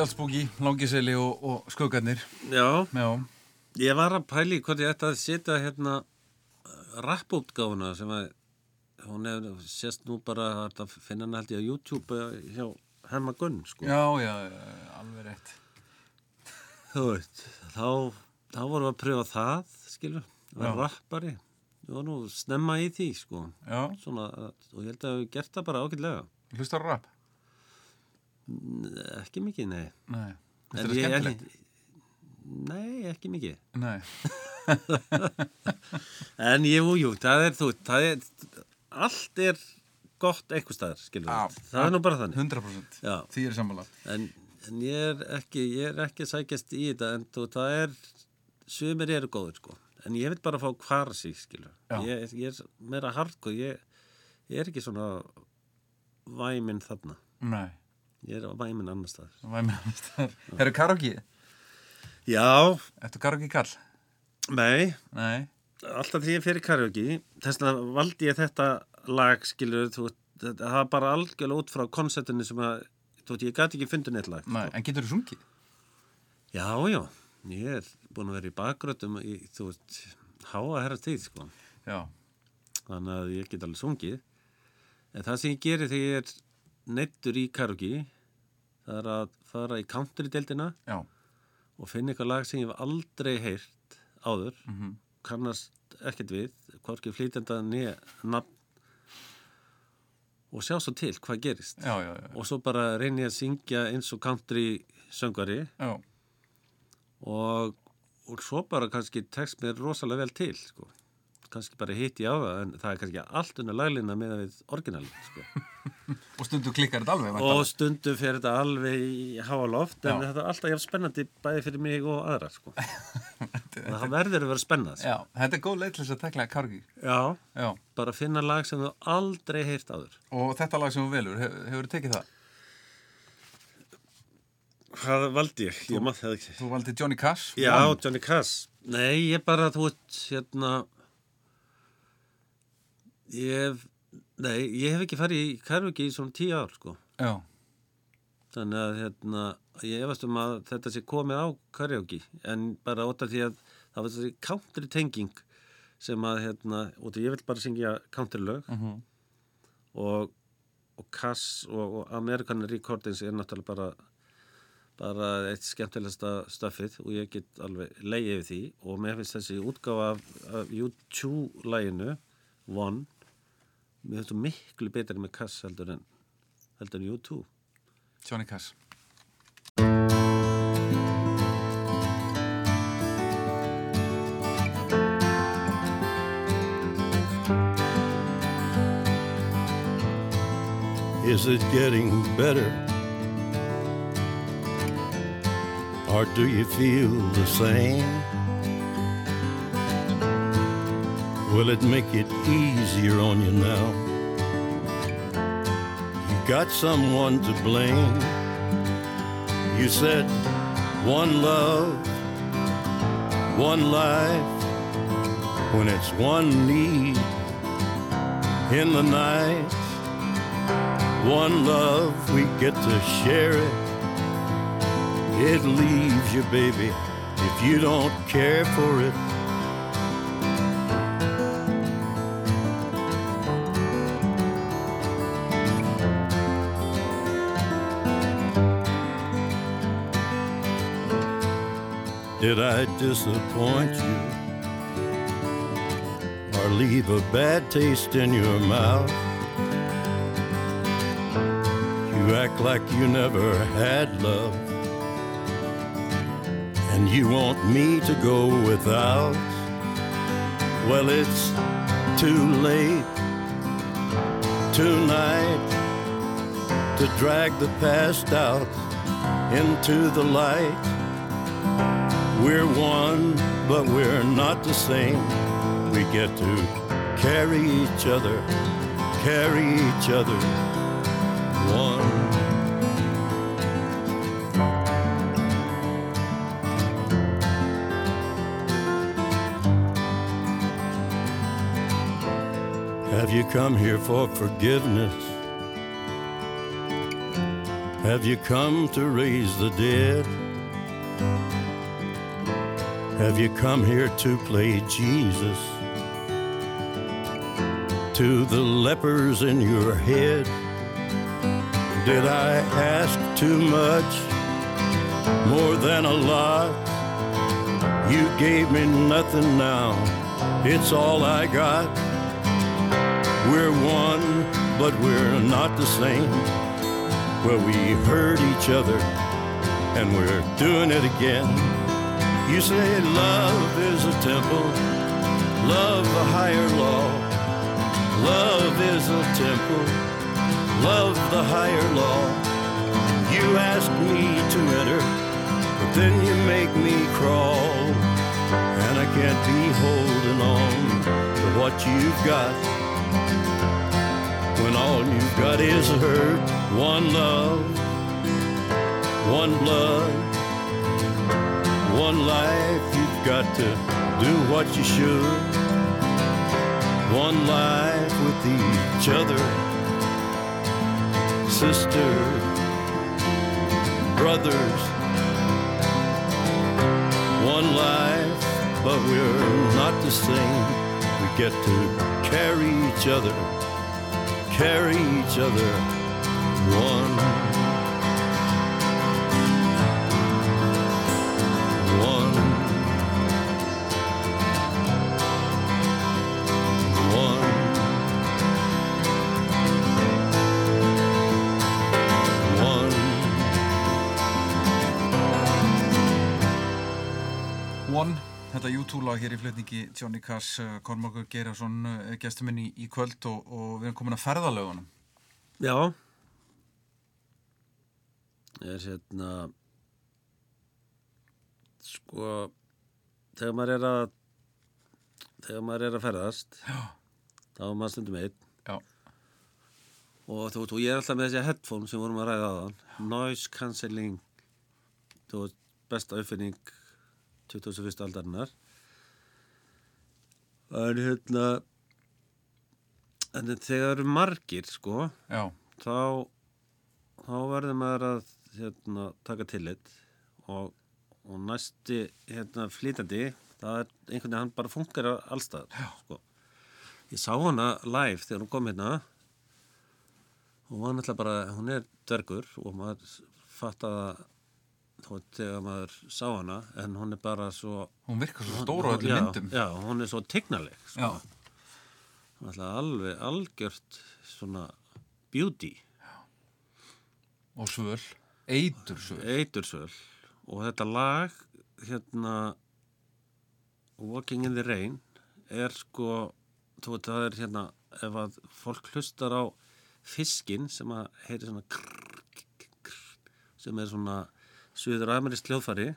Breiðalsbúki, Langiseli og, og Skuggarnir Já, Já, ég var að pæli hvort ég ætti að setja hérna rappútgáfuna sem að hún hefur sést nú bara að finna hann held ég á YouTube eh, hjá Herma Gunn sko. já, já, já, alveg rétt Þú veit, þá, þá vorum við að pröfa það, skilur, að rappari. Við vorum nú snemma í því, sko. Svona, og ég held að við gert það bara ágætlega. hlustar á rap? N- Ekki mikið, nei. Nei, þetta er ég- skemmtilegt Nei, ekki mikið. Nei, En jú, jú, það er þú, það er, allt er gott eitthvað staðar, skilur við. Það er nú bara þannig. 100% Já. Því er sammála En, en ég er ekki, ég er ekki sækjast í þetta, en þú, það er, sumir eru góður, sko. En ég vil bara fá hvar sig, skilur. Ég, ég er meira hardcore, ég, ég er ekki svona væminn þarna. Nei, Ég er væminn annars staðar. með annars þar Herru karaoke? Já, Ertu karaoke kall? nei, Nei alltaf því ég fyrir karaoke, þess vegna valdi ég þetta lag, skilur, þú, það var bara algjörlega út frá konceptinu sem að, þú veit, ég gæti ekki fundið neitt lag. Nei, en getur þú sungið? Já, já, ég er búin að vera í bakgrötum í, þú veist, háa herra tíð, sko. Já, Þannig að ég get alveg sungið. En það sem ég geri þegar ég er neittur í karaoke, það er að fara í country-deldina og finna eitthvað lag sem ég hef aldrei heyrt áður, Mhm. kannast ekkert við, hvorki flýtenda nýja nafn og sjá svo til hvað gerist. já, já, já. Og svo bara reyni að syngja eins og country söngari já. og, og svo bara kannski tekst mér rosalega vel til sko. Kannski bara hitti á það en það er kannski allt unna laglina með við orginalin sko. Og stundu klikkar þetta alveg og stundum fer þetta alveg í háa loft en þetta er alltaf jafn spennandi bæði fyrir mig og aðra sko. það verður að vera spennað sko. Þetta er góð leið til þess að tekla karaoke Já, Já, bara finna lag sem þú aldrei heyrt áður og þetta lag sem þú velur, hef, hefur þú tekið það? Hvað valdi ég? Ég maður það ekki Þú valdi Johnny Cash Já. Johnny Cass Nei, ég bara, þú veit, hérna Ég hef Nei, ég hef ekki farið í karaoke í svona tíu ár, sko. Já, Þannig að, hérna, ég efast um að þetta sé komið á karaoke En bara út af því að það var þessi country tenging sem að, hérna, út af ég vil bara syngja country lög Mhm. og, og Cass og, og American Recordings er náttúrulega bara bara eitt skemmtilegsta stöffið og ég get alveg leiði yfir því. Og mér finnst þessi útgáfa af, af U2-læginu One mér finnst þú miklu betri með Cass heldur en heldur en U2 Johnny Cash Is it getting better? Or do you feel the same? Will it make it easier on you now? You got someone to blame. You said one love, one life, when it's one need in the night one love, we get to share it. It leaves you, baby, if you don't care for it. Did I disappoint you? Or leave a bad taste in your mouth? You act like you never had love. And you want me to go without. Well, it's too late tonight to drag the past out into the light. We're one, but we're not the same. We get to carry each other, carry each other one. Have you come here for forgiveness? Have you come to raise the dead? Have you come here to play Jesus? To the lepers in your head? Did I ask too much? More than a lot? You gave me nothing now. It's all I got. We're one, but we're not the same. Well, we hurt each other, and we're doing it again. You say love is a temple, love a higher law. Love is a temple, love the higher law. You ask me to enter, but then you make me crawl. And I can't be holding on to what you've got when all you've got is hurt. One love, one blood, one life. You've got to do what you should. One life with each other, sister, brothers. One life, but we're not the same. We get to carry each other carry each other one. Þetta YouTube-lag hér í flutningi Johnny Cash, uh, Kormákur Geirarsson gestur minn í, í kvöld og, og við erum komin að ferðalögunum. Já. Er hérna sko þegar maður er að þegar maður er að ferðast Já. þá er maður stundum einn. Og þú veist, og ég er alltaf með þessi headphone sem vorum að ræða þann noise cancelling þú veist, besta uppfinning 21. aldarinnar. En hérna en þegar það eru margir sko Já, þá þá verður maður að hérna, taka tillit og, og næsti hérna, flytandi það er einhvern veginn hann bara funkar allstað sko. ég sá hana live þegar hún kom hérna hún var náttúrulega bara hún er dvergur og maður fatt að þegar maður sá hana en hún er bara svo hún virkar svo stóra á já, myndum. já, hún er svo tegnaleg sko. Já, Hún er alltaf alveg algjört svona beauty og svöl, eitur svöl. Og þetta lag hérna Walking in the Rain er sko þú veit það er hérna ef að fólk hlustar á fiskin sem að heyri svona krr, krr, krr, sem er svona sviður amerísk hljóðfæri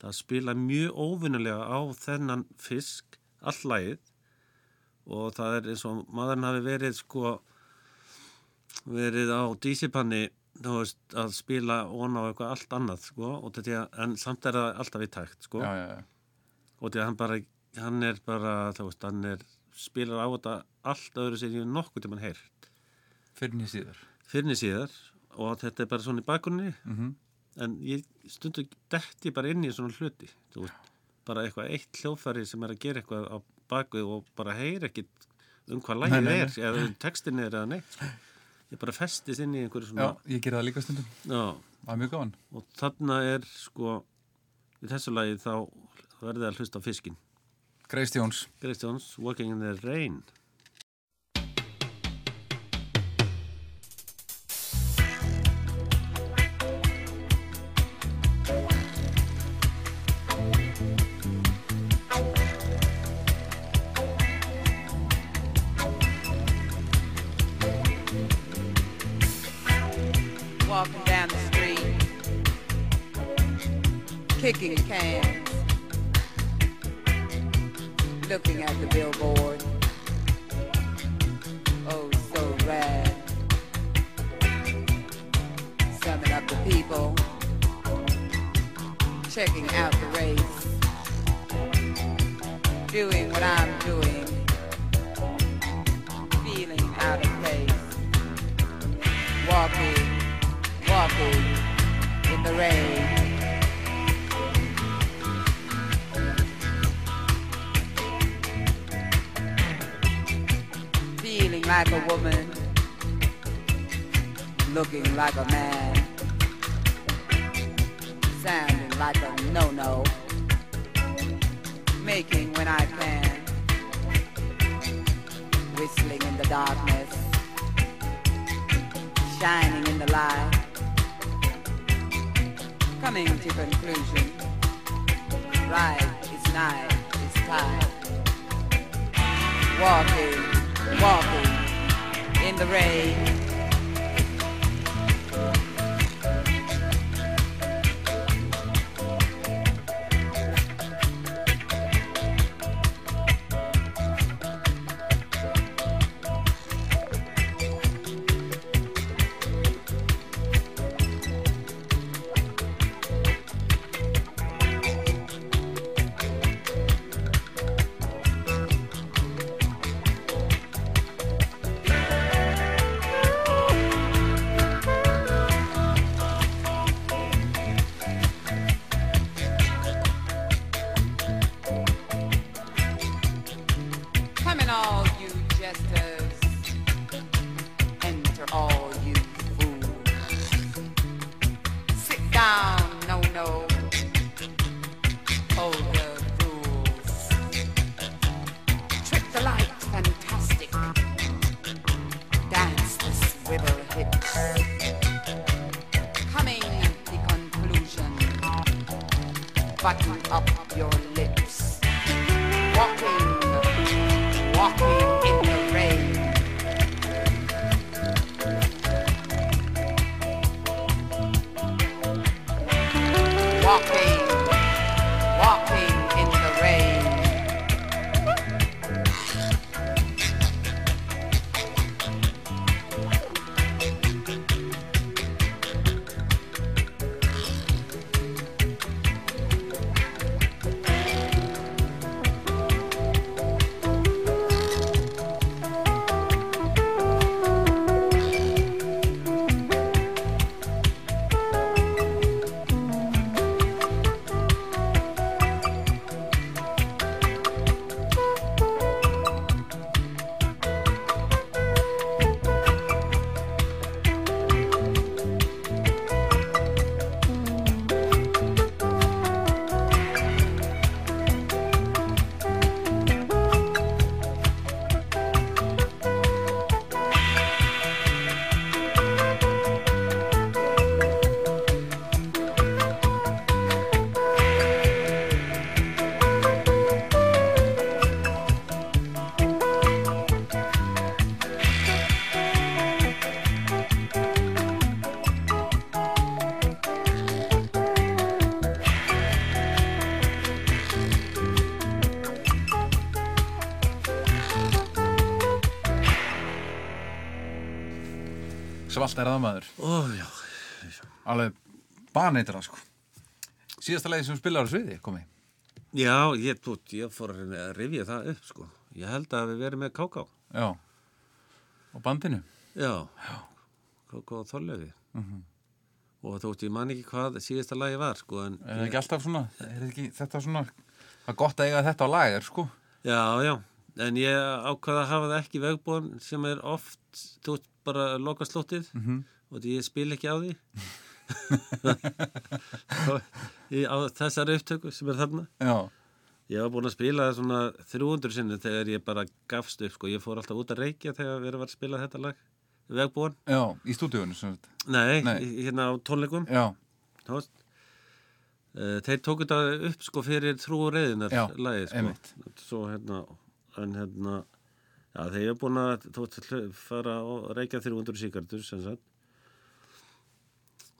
það spila mjög óvinnulega á þennan fisk all lagið og það er eins og maðurinn hafi verið sko verið á dísipanni þú veist, að spila ón á eitthvað allt annað sko, og þetta, en samt er það alltaf í takt sko, Já, já, já. og þetta hann bara hann er bara, þú veist, hann er spilar á þetta allt öðru ég hef nokkuð til mann heyrt Fyrir nýja síður. fyrir síðar og þetta er bara svona í bakunni Mhm. en ég stundu detti bara inn í svona hluti þú veist, bara eitthvað eitt hljóðfæri sem er að gera eitthvað á bakuð og bara heyra ekkit um hvað lægið er eða um textin er eða neitt sko. Ég bara festist inn í einhverju Já, svona ég gerði það líka stundum. já Það er mjög gaman. og þarna er sko í þessu lagi þá verði að hlusta á fiskin Grace Jones. Grace Jones, Walking in the Rain coming to conclusion. Right is night is time. Walking, walking in the rain. Svalt er það maður. Ó, já. Alveg baneitra, sko. Síðasta leiði sem á sviði, komi. Já, ég, þú, ég fór að rifja það upp, sko. Ég held að við verðum með Káká. Já. Og bandinu. Já. Káká og Þorlefi. Og þú veist, ég man ekki hvað síðasta lagi var, sko, en... Er það ekki alltaf svona, er það ekki þetta svona, það er gott að eiga þetta á lager, sko. Já, já, en ég ákvaða að hafa það ekki vegbúin sem er oft, þú veist, bara loka slóttið Mhm. og því ég spil ekki á því í, á þessari upptöku sem er þarna. Já. Ég var búin að spila það svona 300 sinni þegar ég bara gafst upp, sko. Ég fór alltaf út að reykja þegar verið var að spila þetta lag, vegbúin. Já, í stúdíunum. Nei, Nei. hérna á tónleikum. Uh, þeir tóku þetta upp sko fyrir og reyðinar Já, lagið sko. Svo hérna, en hérna, já þegar ég er búin að fara og reykja 300 sigardur sem sagt,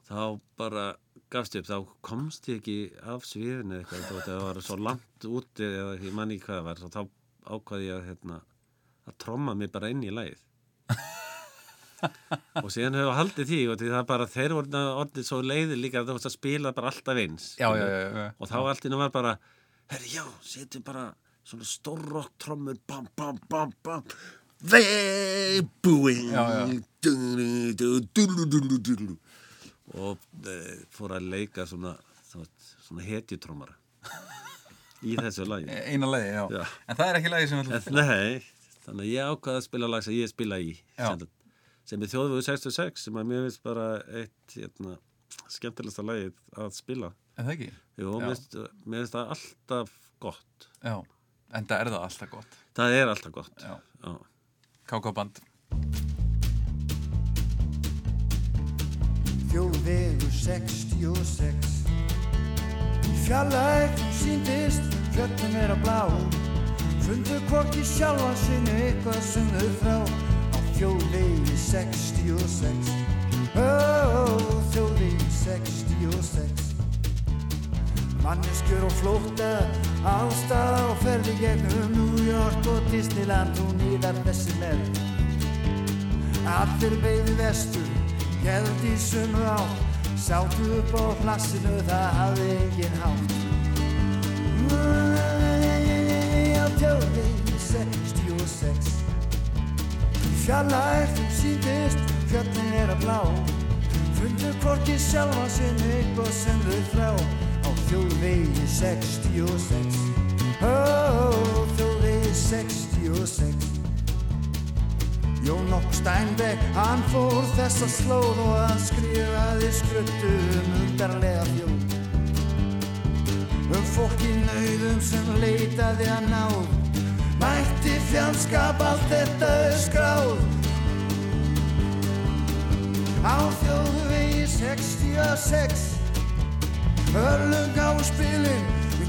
þá bara gafst ég upp, þá komst ég ekki af sviðinu eitthvað, veist, það var svo langt úti eða ég man ekki hvað það var, þá ákvaði ég að hérna, að tromma mig bara inn í lagið. og síðan hefur haldið því og því það bara þeir voru orðið svo leiðir líka að þú veist að spila bara alltaf eins Já, já, já, og þá allt innan var bara herri já, setjum bara svona stórrock trommur bam, bam, bam, bam veibúing Já, já. og e, fór að leika svona, svona hetjutrommara í þessu lagi Eina lagi, já. Já. En það er ekki lagi sem við En, nei, þannig að ég ákvaði að spila lag sem ég spila í Já. sem, sem er þjóðvögu 66 sem að mér finnst bara eitt hérna, skemmtilegsta lagið að spila En það ekki? Jú, mér finnst það alltaf gott Já, en það er það alltaf gott. það er alltaf gott. Kákaband. Þjóðvegur 66 Í fjallæg síndist fjöllin vera blá. Fundu hvorki sjálfa sinni eitthvað sem þau þrá Á þjóðvegi 66 Ó, þjóðvegi 66 Manneskjur og flótta Ástað og ferði gegnum New York og Disneyland og nýðar þessi með Allir beigðu vestur, gæðum í sömu átt, sátu upp á plassinu, það hafði engin hátt. Á tjóðvegi 66, fjallægtum síndist, fjöllin er að blá, fundu hvorki sjálfa sinni eitthvað sem þau þrá. Þjóðvegi 66, ó, þjóðvegi 66. Jón Okk Steinbeck, hann fór þessa slóð og hann skrifaði skruttu um undarlega þjóð. Um fólk í nauðum sem leitaði að náð, mætti fjandskap allt þetta skráð. Á þjóðvegi 66, örlung á spilin,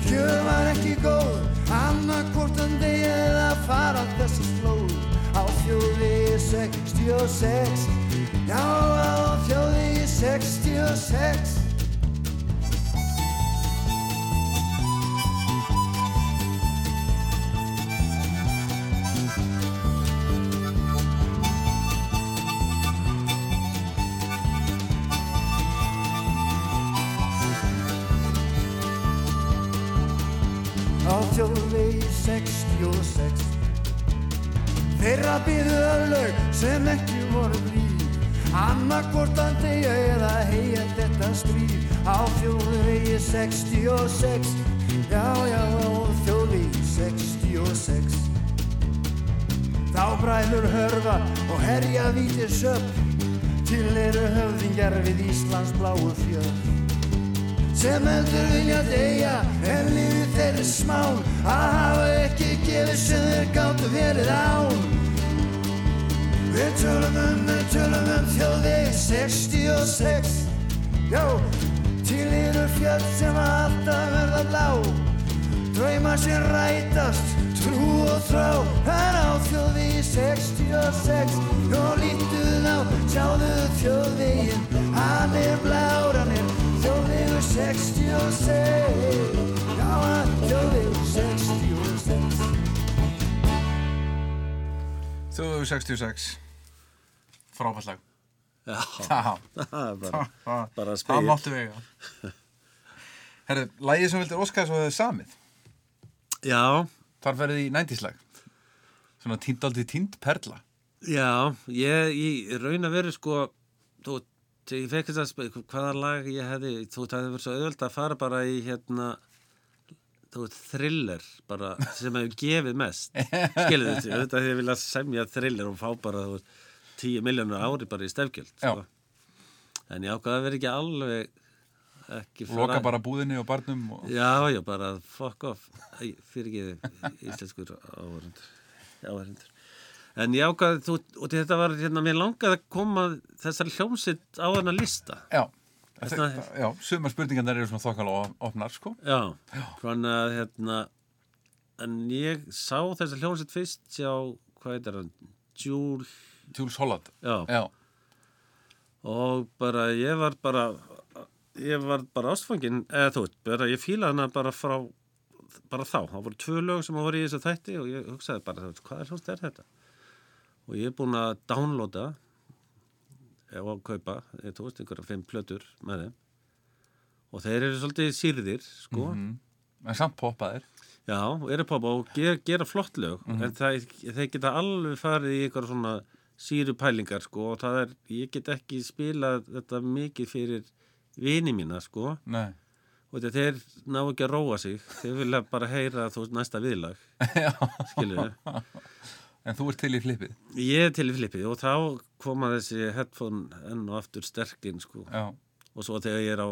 kjör var ekki góð, annarkortan degi eða fara þessa slóð. Á þjóði 66 Já, á þjóði 66 Þeirra býðu öflög sem ekki voru blíð. Annarkortan degja eða heia þetta stríð. Á þjóðvegi 66 Já, já, á þjóðvegi 66 Þá bræður hörfa og herja vítir söp. Til eru höfðingjar við Íslands bláu fjöld sem heldur vilja deyja en lífið þeirri smán. Að hafa ekki gefið sem þeir gáttu verið án Við tölum um, við tölum um þjóðveg 66 Já, eru fjöld sem alltaf verða blá. Drauma sem rætast, trú og þrá. En á þjóðvegi 66 Og lítuð á, sjáðu þjóðvegin Hann er blár, hann er þjóðvegur 66 Já, hann þjóðvegur 66 Þjóðu 66. Fráfallag. Já, það er bara, bara Það spegill. máttu vega. Herru, lægið sem vildir óska svo þið samið. Já, Þar ferðið í nændislag. Svona tíndaldið tínd perla. já, ég, ég raun að veru sko, þú, ég fekk þess að spila hvaða lag ég hefði, þú veist, það hefði verið svo auðvöld að fara bara í hérna, þú veist, thriller, bara, sem hefur gefið mest, skilur þetta, þetta hefði viljað semja thriller og fá bara, þú veist, tíu miljónur ári bara í stefgjöld, sko. En ég ákvaði að vera ekki alveg, ekki Loka bara búðinni og barnum og... Já, já, bara fuck off Æ, fyrir ekki íslenskur áhverjandur En ég ákvaði, þú, og þetta var hérna, mér langaði að koma þessari hljómsitt á hana lista Já. Þess Þetta, já, sumar spurningarnir eru svona þokkala opnar, sko. Já, að hérna en ég sá þessa hljómsitt fyrst hjá, hvað heitir hann Júl Jules Holland. Já. Já. og bara ég var bara ég var bara ástfangin eða þú veit, bara ég fílaði hana bara frá bara þá, það voru tvö lög sem voru í þessu þætti og ég hugsaði bara, hvað er hljómsið er þetta og ég er búinn að downloada eða að kaupa, ég veist, einhverja fimm plötur með þeim og þeir eru svolítið sýrðir, sko Mhm. En samt poppaðir. Já, eru poppa og ger, gera flott lög Mhm. en það, þeir geta alveg farið í eitthvað svona síru pælingar sko og það er, ég get ekki spilað þetta mikið fyrir vini mína sko Nei. og þetta þeir ná ekki að róa sig þeir vilja bara heyra þú næsta viðlag skilur En þú ert til í flippið? Ég er til í flippið og þá koma þessi headphone enn og aftur sterkinn sko. Já. Og svo þegar ég er á,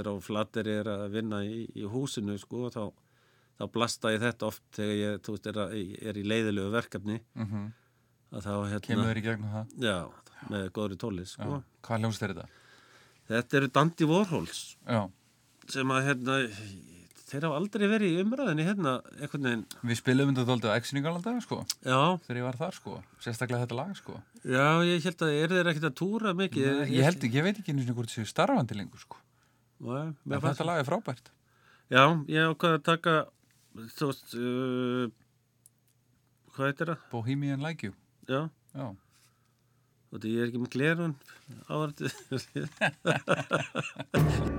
er á flatter er að vinna í, í húsinu sko, þá, þá blasta ég þetta oft þegar ég, veist, er, að, er í leiðilegu verkefni. Mhm. Að þá, hérna, Kemur þér í gegnum það? Já, með góðri tóli, sko. Hvað hljómsd er þetta? Þetta eru Dandy Warhols Já. sem að, hérna, þeir hafa aldrei verið í umræðinni, hérna, einhvern veginn. Við spilum þetta þóldu á Exyningalandag, sko. Já. Þegar ég var þar, sko. Sérstaklega þetta lag, sko. Já, ég held að, er þeir ekkert að túra mikið? Nei, ég held ég veit ekki einu sinni hvort þessu starfandi lengur, sko. Nei, þetta lag er frábært. Já, ég ákvaði að taka, þú veist, uh, hvað heitir það? Bohemian Like You. Já. Já. Og þetta ég er ekki með glerun áhverju.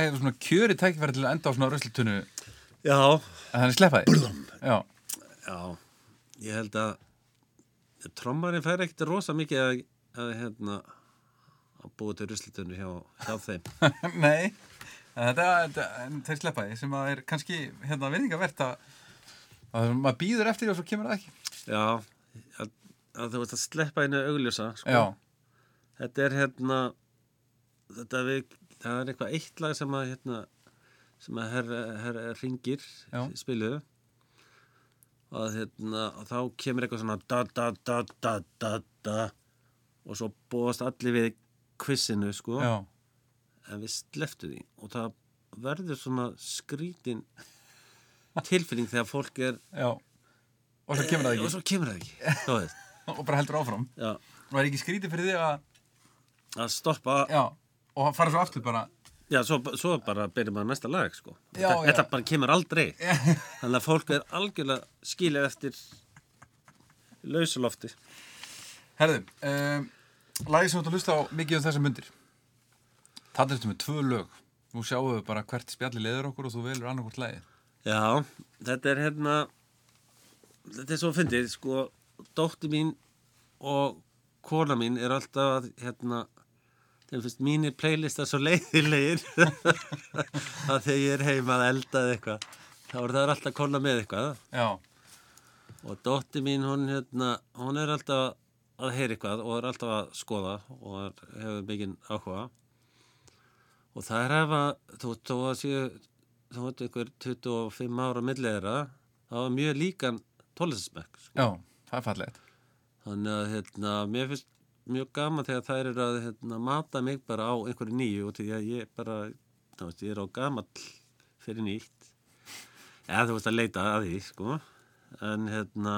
Lag hefur svona kjöri tækifæri til að enda á svona röslutunnu. Já. En þannig sleppaði. Já. Já, ég held að trommarinn fær ekkert rosa mikið að, að hérna að búa til ruslitunni hjá, hjá þeim. Nei, en þetta, þeir sleppaði sem að er kannski hérna virðingavert að, að maður býður eftir og svo kemur það ekki. Já, að, að þú veist að sleppa einu augljósa, sko. Já. Þetta er hérna, þetta við, það er eitthvað eitt lag sem að hérna, sem að herr, herr ringir Já. spiluðu. Og hérna, og þá kemur eitthvað svona da da da da da da. Og svo búast allir við kvissinu sko. Já, en við sleftu því. Og það verður svona skrítin tilfinning þegar fólk er já. Og svo kemur það og ekki svo kemur það ekki. Og bara heldur áfram. Já, Og er ekki skrítið fyrir því að að stoppa Já, og hann fara svo aftur bara Já, svo, svo bara byrjum maður næsta lag, sko. Já, þetta, já. þetta bara kemur aldrei. Þannig að fólk er algjörlega skilið eftir lausulofti. Herðu, um, lagið sem þú ert að hlusta á mikið um þessar myndir Það ertu með tvö lög Nú sjáum við bara hvert spjalli leður okkur og þú velur annarkvort lagið Já, þetta er hérna, þetta er svo fyndið, sko, dótti mín og kona mín er alltaf að, hérna, þeim finnst mínir playlistar svo leiðilegir að þegar ég er heima að elda eða eitthvað, þá er það alltaf kona með eitthvað. Já, og dótti mín hún hérna hún er alltaf að heyra eitthvað og er alltaf að skoða og er, hefur mikinn áhuga og það er þú að þú veit ykkur 25 ára milliðra það var mjög líkan tólistasmekk sko. já, það er fallegt þannig að hérna mér finnst mjög gaman þegar þær eru að hérna, mata mig bara á einhverju nýju og því að ég bara þú veist, ég er á gamall fyrir nýtt. Eða þú veist að leita að því sko. En hérna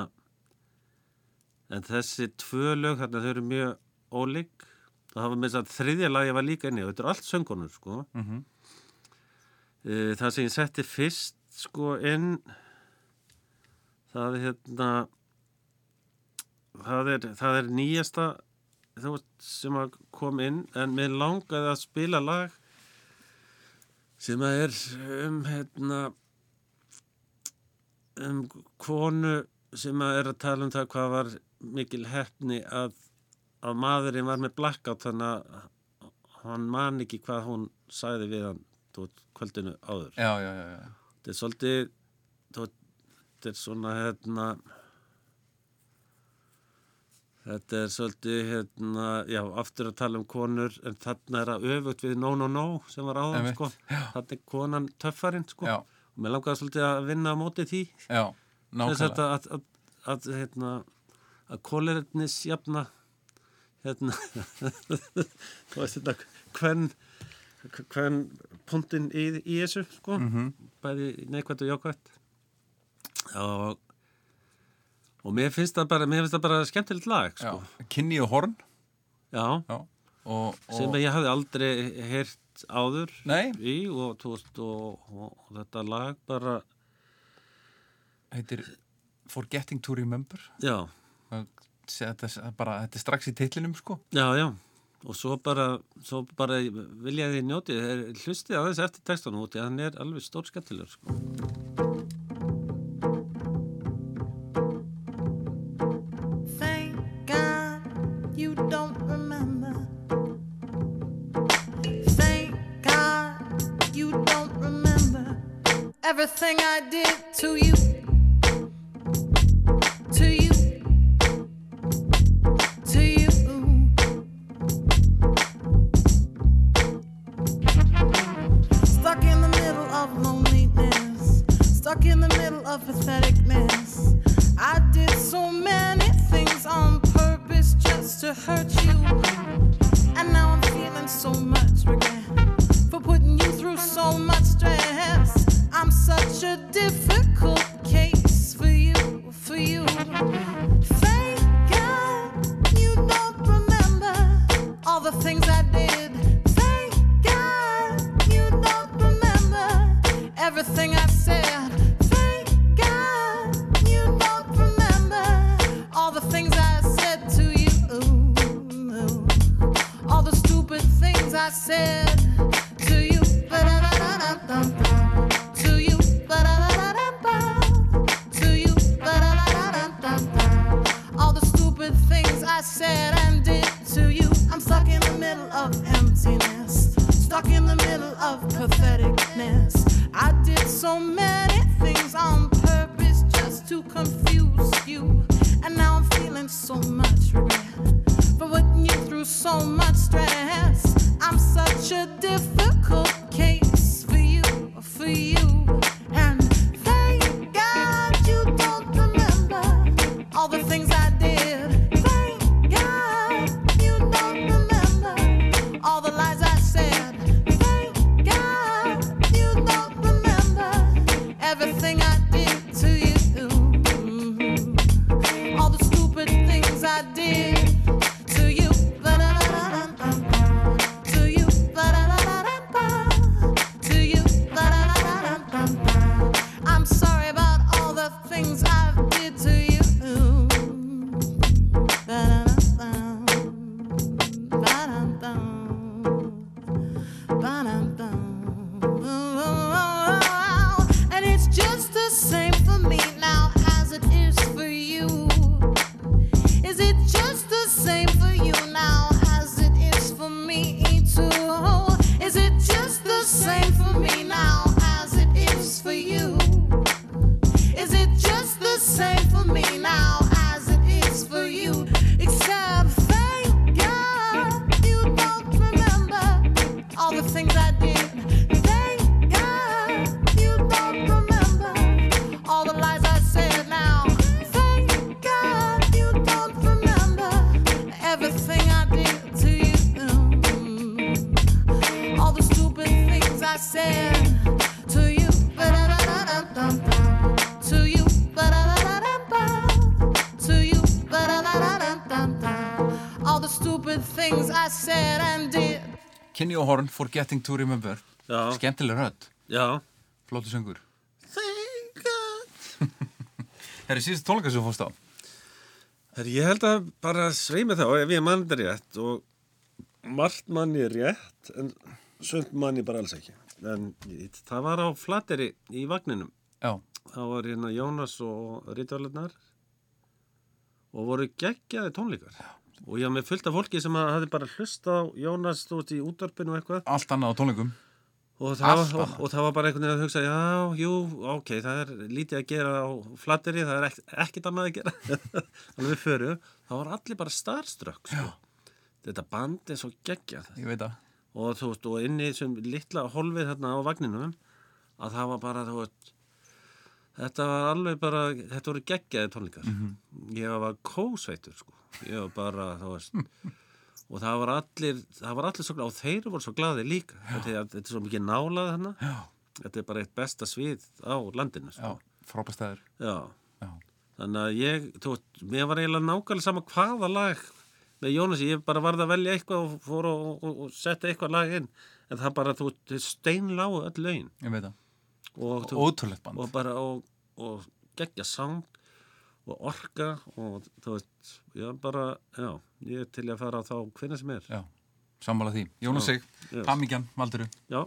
en þessi tvö lög þarna þau eru mjög ólík. Það hafa með þess að þriðja lagi var líka inni og þetta er allt söngunur sko. Mhm. Eh, það sem ég setti fyrst sko inn það er hérna það er, það er nýjasta þú veist, sem að kom inn en mér langaði að spila lag sem að er um hérna um konu sem að er að tala um það hvað var mikil hefni að, að maðurinn var með blackout þannig að hann man ekki hvað hún sagði við hann veist, kvöldinu áður Já, já, já, já. þetta er svolítið veist, þetta er svona hérna þetta er svolítið hérna, já, aftur að tala um konur en þarna er að öfugt við no no no sem var áðan sko. Þarna er konan töffarinn sko. Já. og mér langaði svolítið að vinna á móti því. Já, þess nákvæmlega. að, að, að, að, hérna, að kólernis jafna hérna þú veist þetta hvern hvern punktinn í, í þessu sko. Mhm. bæði neikvæmt og jákvæmt og og mér finnst það bara, mér finnst það bara skemmtilegt lag sko. Kynni og horn já, já. Og, og, sem ég hafði aldrei heyrt áður Nei. í og, og, þetta lag bara heitir Forgetting to Remember já, þetta er, bara, þetta er strax í titlinum sko Já, já, og svo bara, svo bara vilja því njóti, hlustið aðeins eftir textanum út, hann er alveg stór skemmtilegur, sko. Everything I did to you. Kenny O'Horn, Forgetting to Remember. Já. Skemmtileg rödd, Já, flóttu söngur. Herri, síðust tónleika sem þú fórst á? Herri, ég held að bara sveimi þá ef ég mann þetta rétt og margt mann ég rétt en sönd mann ég bara alls ekki. En ég- það var á flateri í vagninum. Já, þá var hérna Jónas og Rítarlegnar og voru geggjaði tónleikar og ég haf með fullt af fólki sem hafði bara hlust á Jónas veist í útvarpinu eitthvað. Allt annað á tónleikum. Og það, var, og, og það var bara einhvern veginn að hugsa já, jú, ok, það er lítið að gera á flatteri, það er ek, ekkert annað að gera. Þannig við förum. Það var allir bara starstruck sko. þetta band er svo geggjað. Og þú veist, og inni þessum litla holfið þarna á vagninum að það var bara, þú veist þetta var alveg bara, þetta voru geggjaði tónleikar. Ég var kósveitur sko, ég var bara, þú veist og það var allir, það var allir svo glað og þeir voru svo glaði líka. Þetta þetta er svo mikið nálað þarna. Já. þetta er bara eitt besta svið á landinu sko. Já, frábæstæður Já. Já. Þannig að ég, þú veist, mér var eiginlega nákvæmlega sama hvaða lag með Jónasi, ég bara varði að velja eitthvað og fór og, og, og setja eitthvað lag inn. En það bara, þú veist, steinláu öll lögin Ég veit það og, Ótrúlegt band. Og bara, og, og geggja sound og orka og þú veist, ég bara, já ég er til að fara þá hvernig sem er. Já, sammála því. Jónas Já. Sig, Já. Hamingjan, Valduru Já,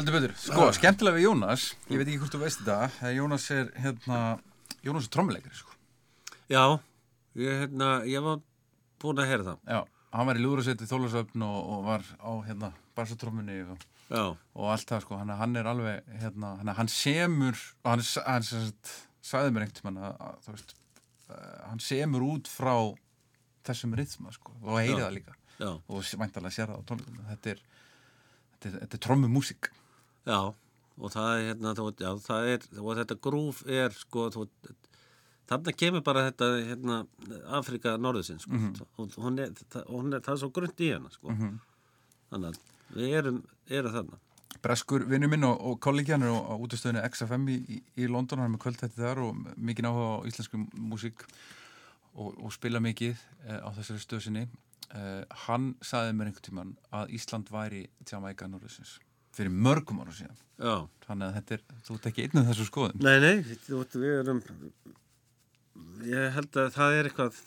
Heldur betur, sko, Ah. skemmtilega við Jónas Ég veit ekki hvort þú veist þetta Jónas er, hérna Jónas er trommuleikari, sko. Já, ég, hérna, ég var búin að heyra það. Já, hann var í Lúðurasveiti Þólasöfn og, og var á, hérna, barsatrómmunni og, og allt það, sko. Hann, hann er alveg, hérna, hann, hann semur og hann, hann sagði mér einhvern tímann að, þú veist hann semur út frá þessum rithma, sko, og heyri Já. það líka. Já. og væntalega sér það á tónleikum þetta er, er, er trommumúsík Já, og það er hérna, þú, já, það er, og þetta grúf er, sko, þú, þarna kemur bara þetta, hérna, Afrika norðusinn, sko, Mhm. og hún er, það, hún er, það er svo grund í hennar, sko, Mhm. þannig að við erum, erum þarna. Breskur vinnu minn og, og kollegi hann er á, útastöðinu XFM í, í, í London, hann er með kvöldtætti þar og mikið áhuga á íslensku músík og, og spila mikið eh, á þessari stöð sinni. Eh, hann saði mér einhvern tímann að Ísland væri Jamaica Norðusins fyrir mörgum ára síðan. Já. Þannig að þetta er, þú ert ekki einn af þessu skoðum. Nei, nei, við erum, ég held að það er eitthvað,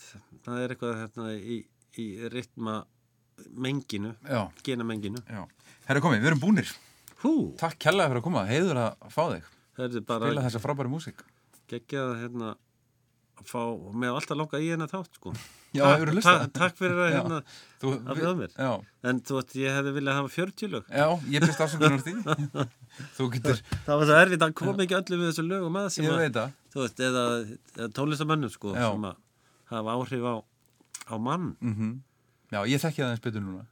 það er eitthvað, hérna, í, í ritma menginu, Já. gena menginu. Já. Herra komið, við erum búnir. Hú. Takk kærlega fyrir að koma, heiður að fá þig. Spila þessa frábæri músík. geggjað hérna að fá, með alltaf langa í hennar þátt sko Já, Takk- hefurðu hlustað? takk- fyrir að hérna Þú- að við- mér já. En þú veist, ég hefði viljað hafa 40 lög Já, ég byrst afsökunar á því. Þú getur... Það var svo erfitt að koma ekki öllum við þessu lögum að sem Ég að, það. Þú veist, eða, eða tónlistamönnum sko Já. sem að hafa áhrif á, á mann Mm Já, ég þekki það eins betur núna.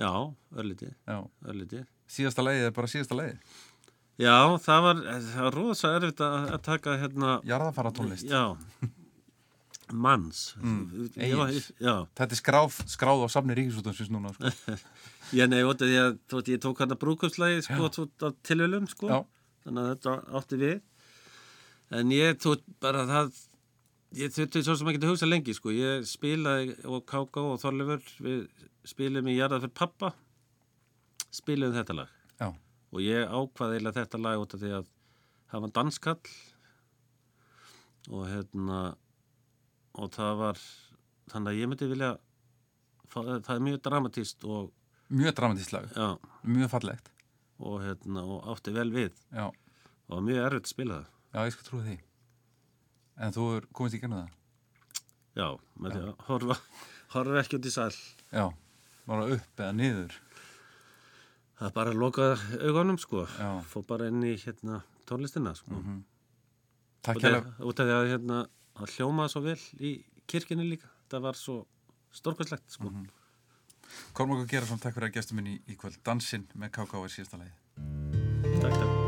Já, örlítið Já. Örlítið Síðasta leiðið er bara síðasta leiðið. Já, það var, það var rosa erfitt að taka hérna Jarðafara tónlist. Já Manns. Mm, Ég Þetta er skráð, skráð á safni ríkisútansins núna, sko. Já, nei, að þú veit, ég tók hann að brúkupslægi sko, tilhjölum, sko. Þannig að þetta átti við. En ég, veit, bara það ég þurfti svo sem ekki að hugsa lengi, sko. Ég spilaði og Káká og Þorleifur við spilum í Jarðað fyrir pappa spilum þetta lag. Já. og ég ákvaði eiginlega þetta lag út af því að það var danskall. Og hérna og það var þannig að ég myndi vilja það er mjög dramatíst og Mjög dramatískt lag. Já. Mjög fallegt. Og, hérna, og átti vel við. Já. Og mjög erfitt að spila það. Já, ég skal trúi því. En þú er komist í genið það? Já, með því að horfa, horfa ekki út í sal. Já, bara upp eða niður. Það er bara að loka augunum, sko. Já. Fór bara inn í hérna, tónlistina, sko. Mhm. Takk Og það- að hérna, það hljómaði svo vel í kirkjunni líka. Það var svo stórkvæslegt, sko. Mhm. Kormákur Gerason, takk fyrir að gestur minn í, í kvöld. Dansinn með KK er síðasta lagi. Takk, takk.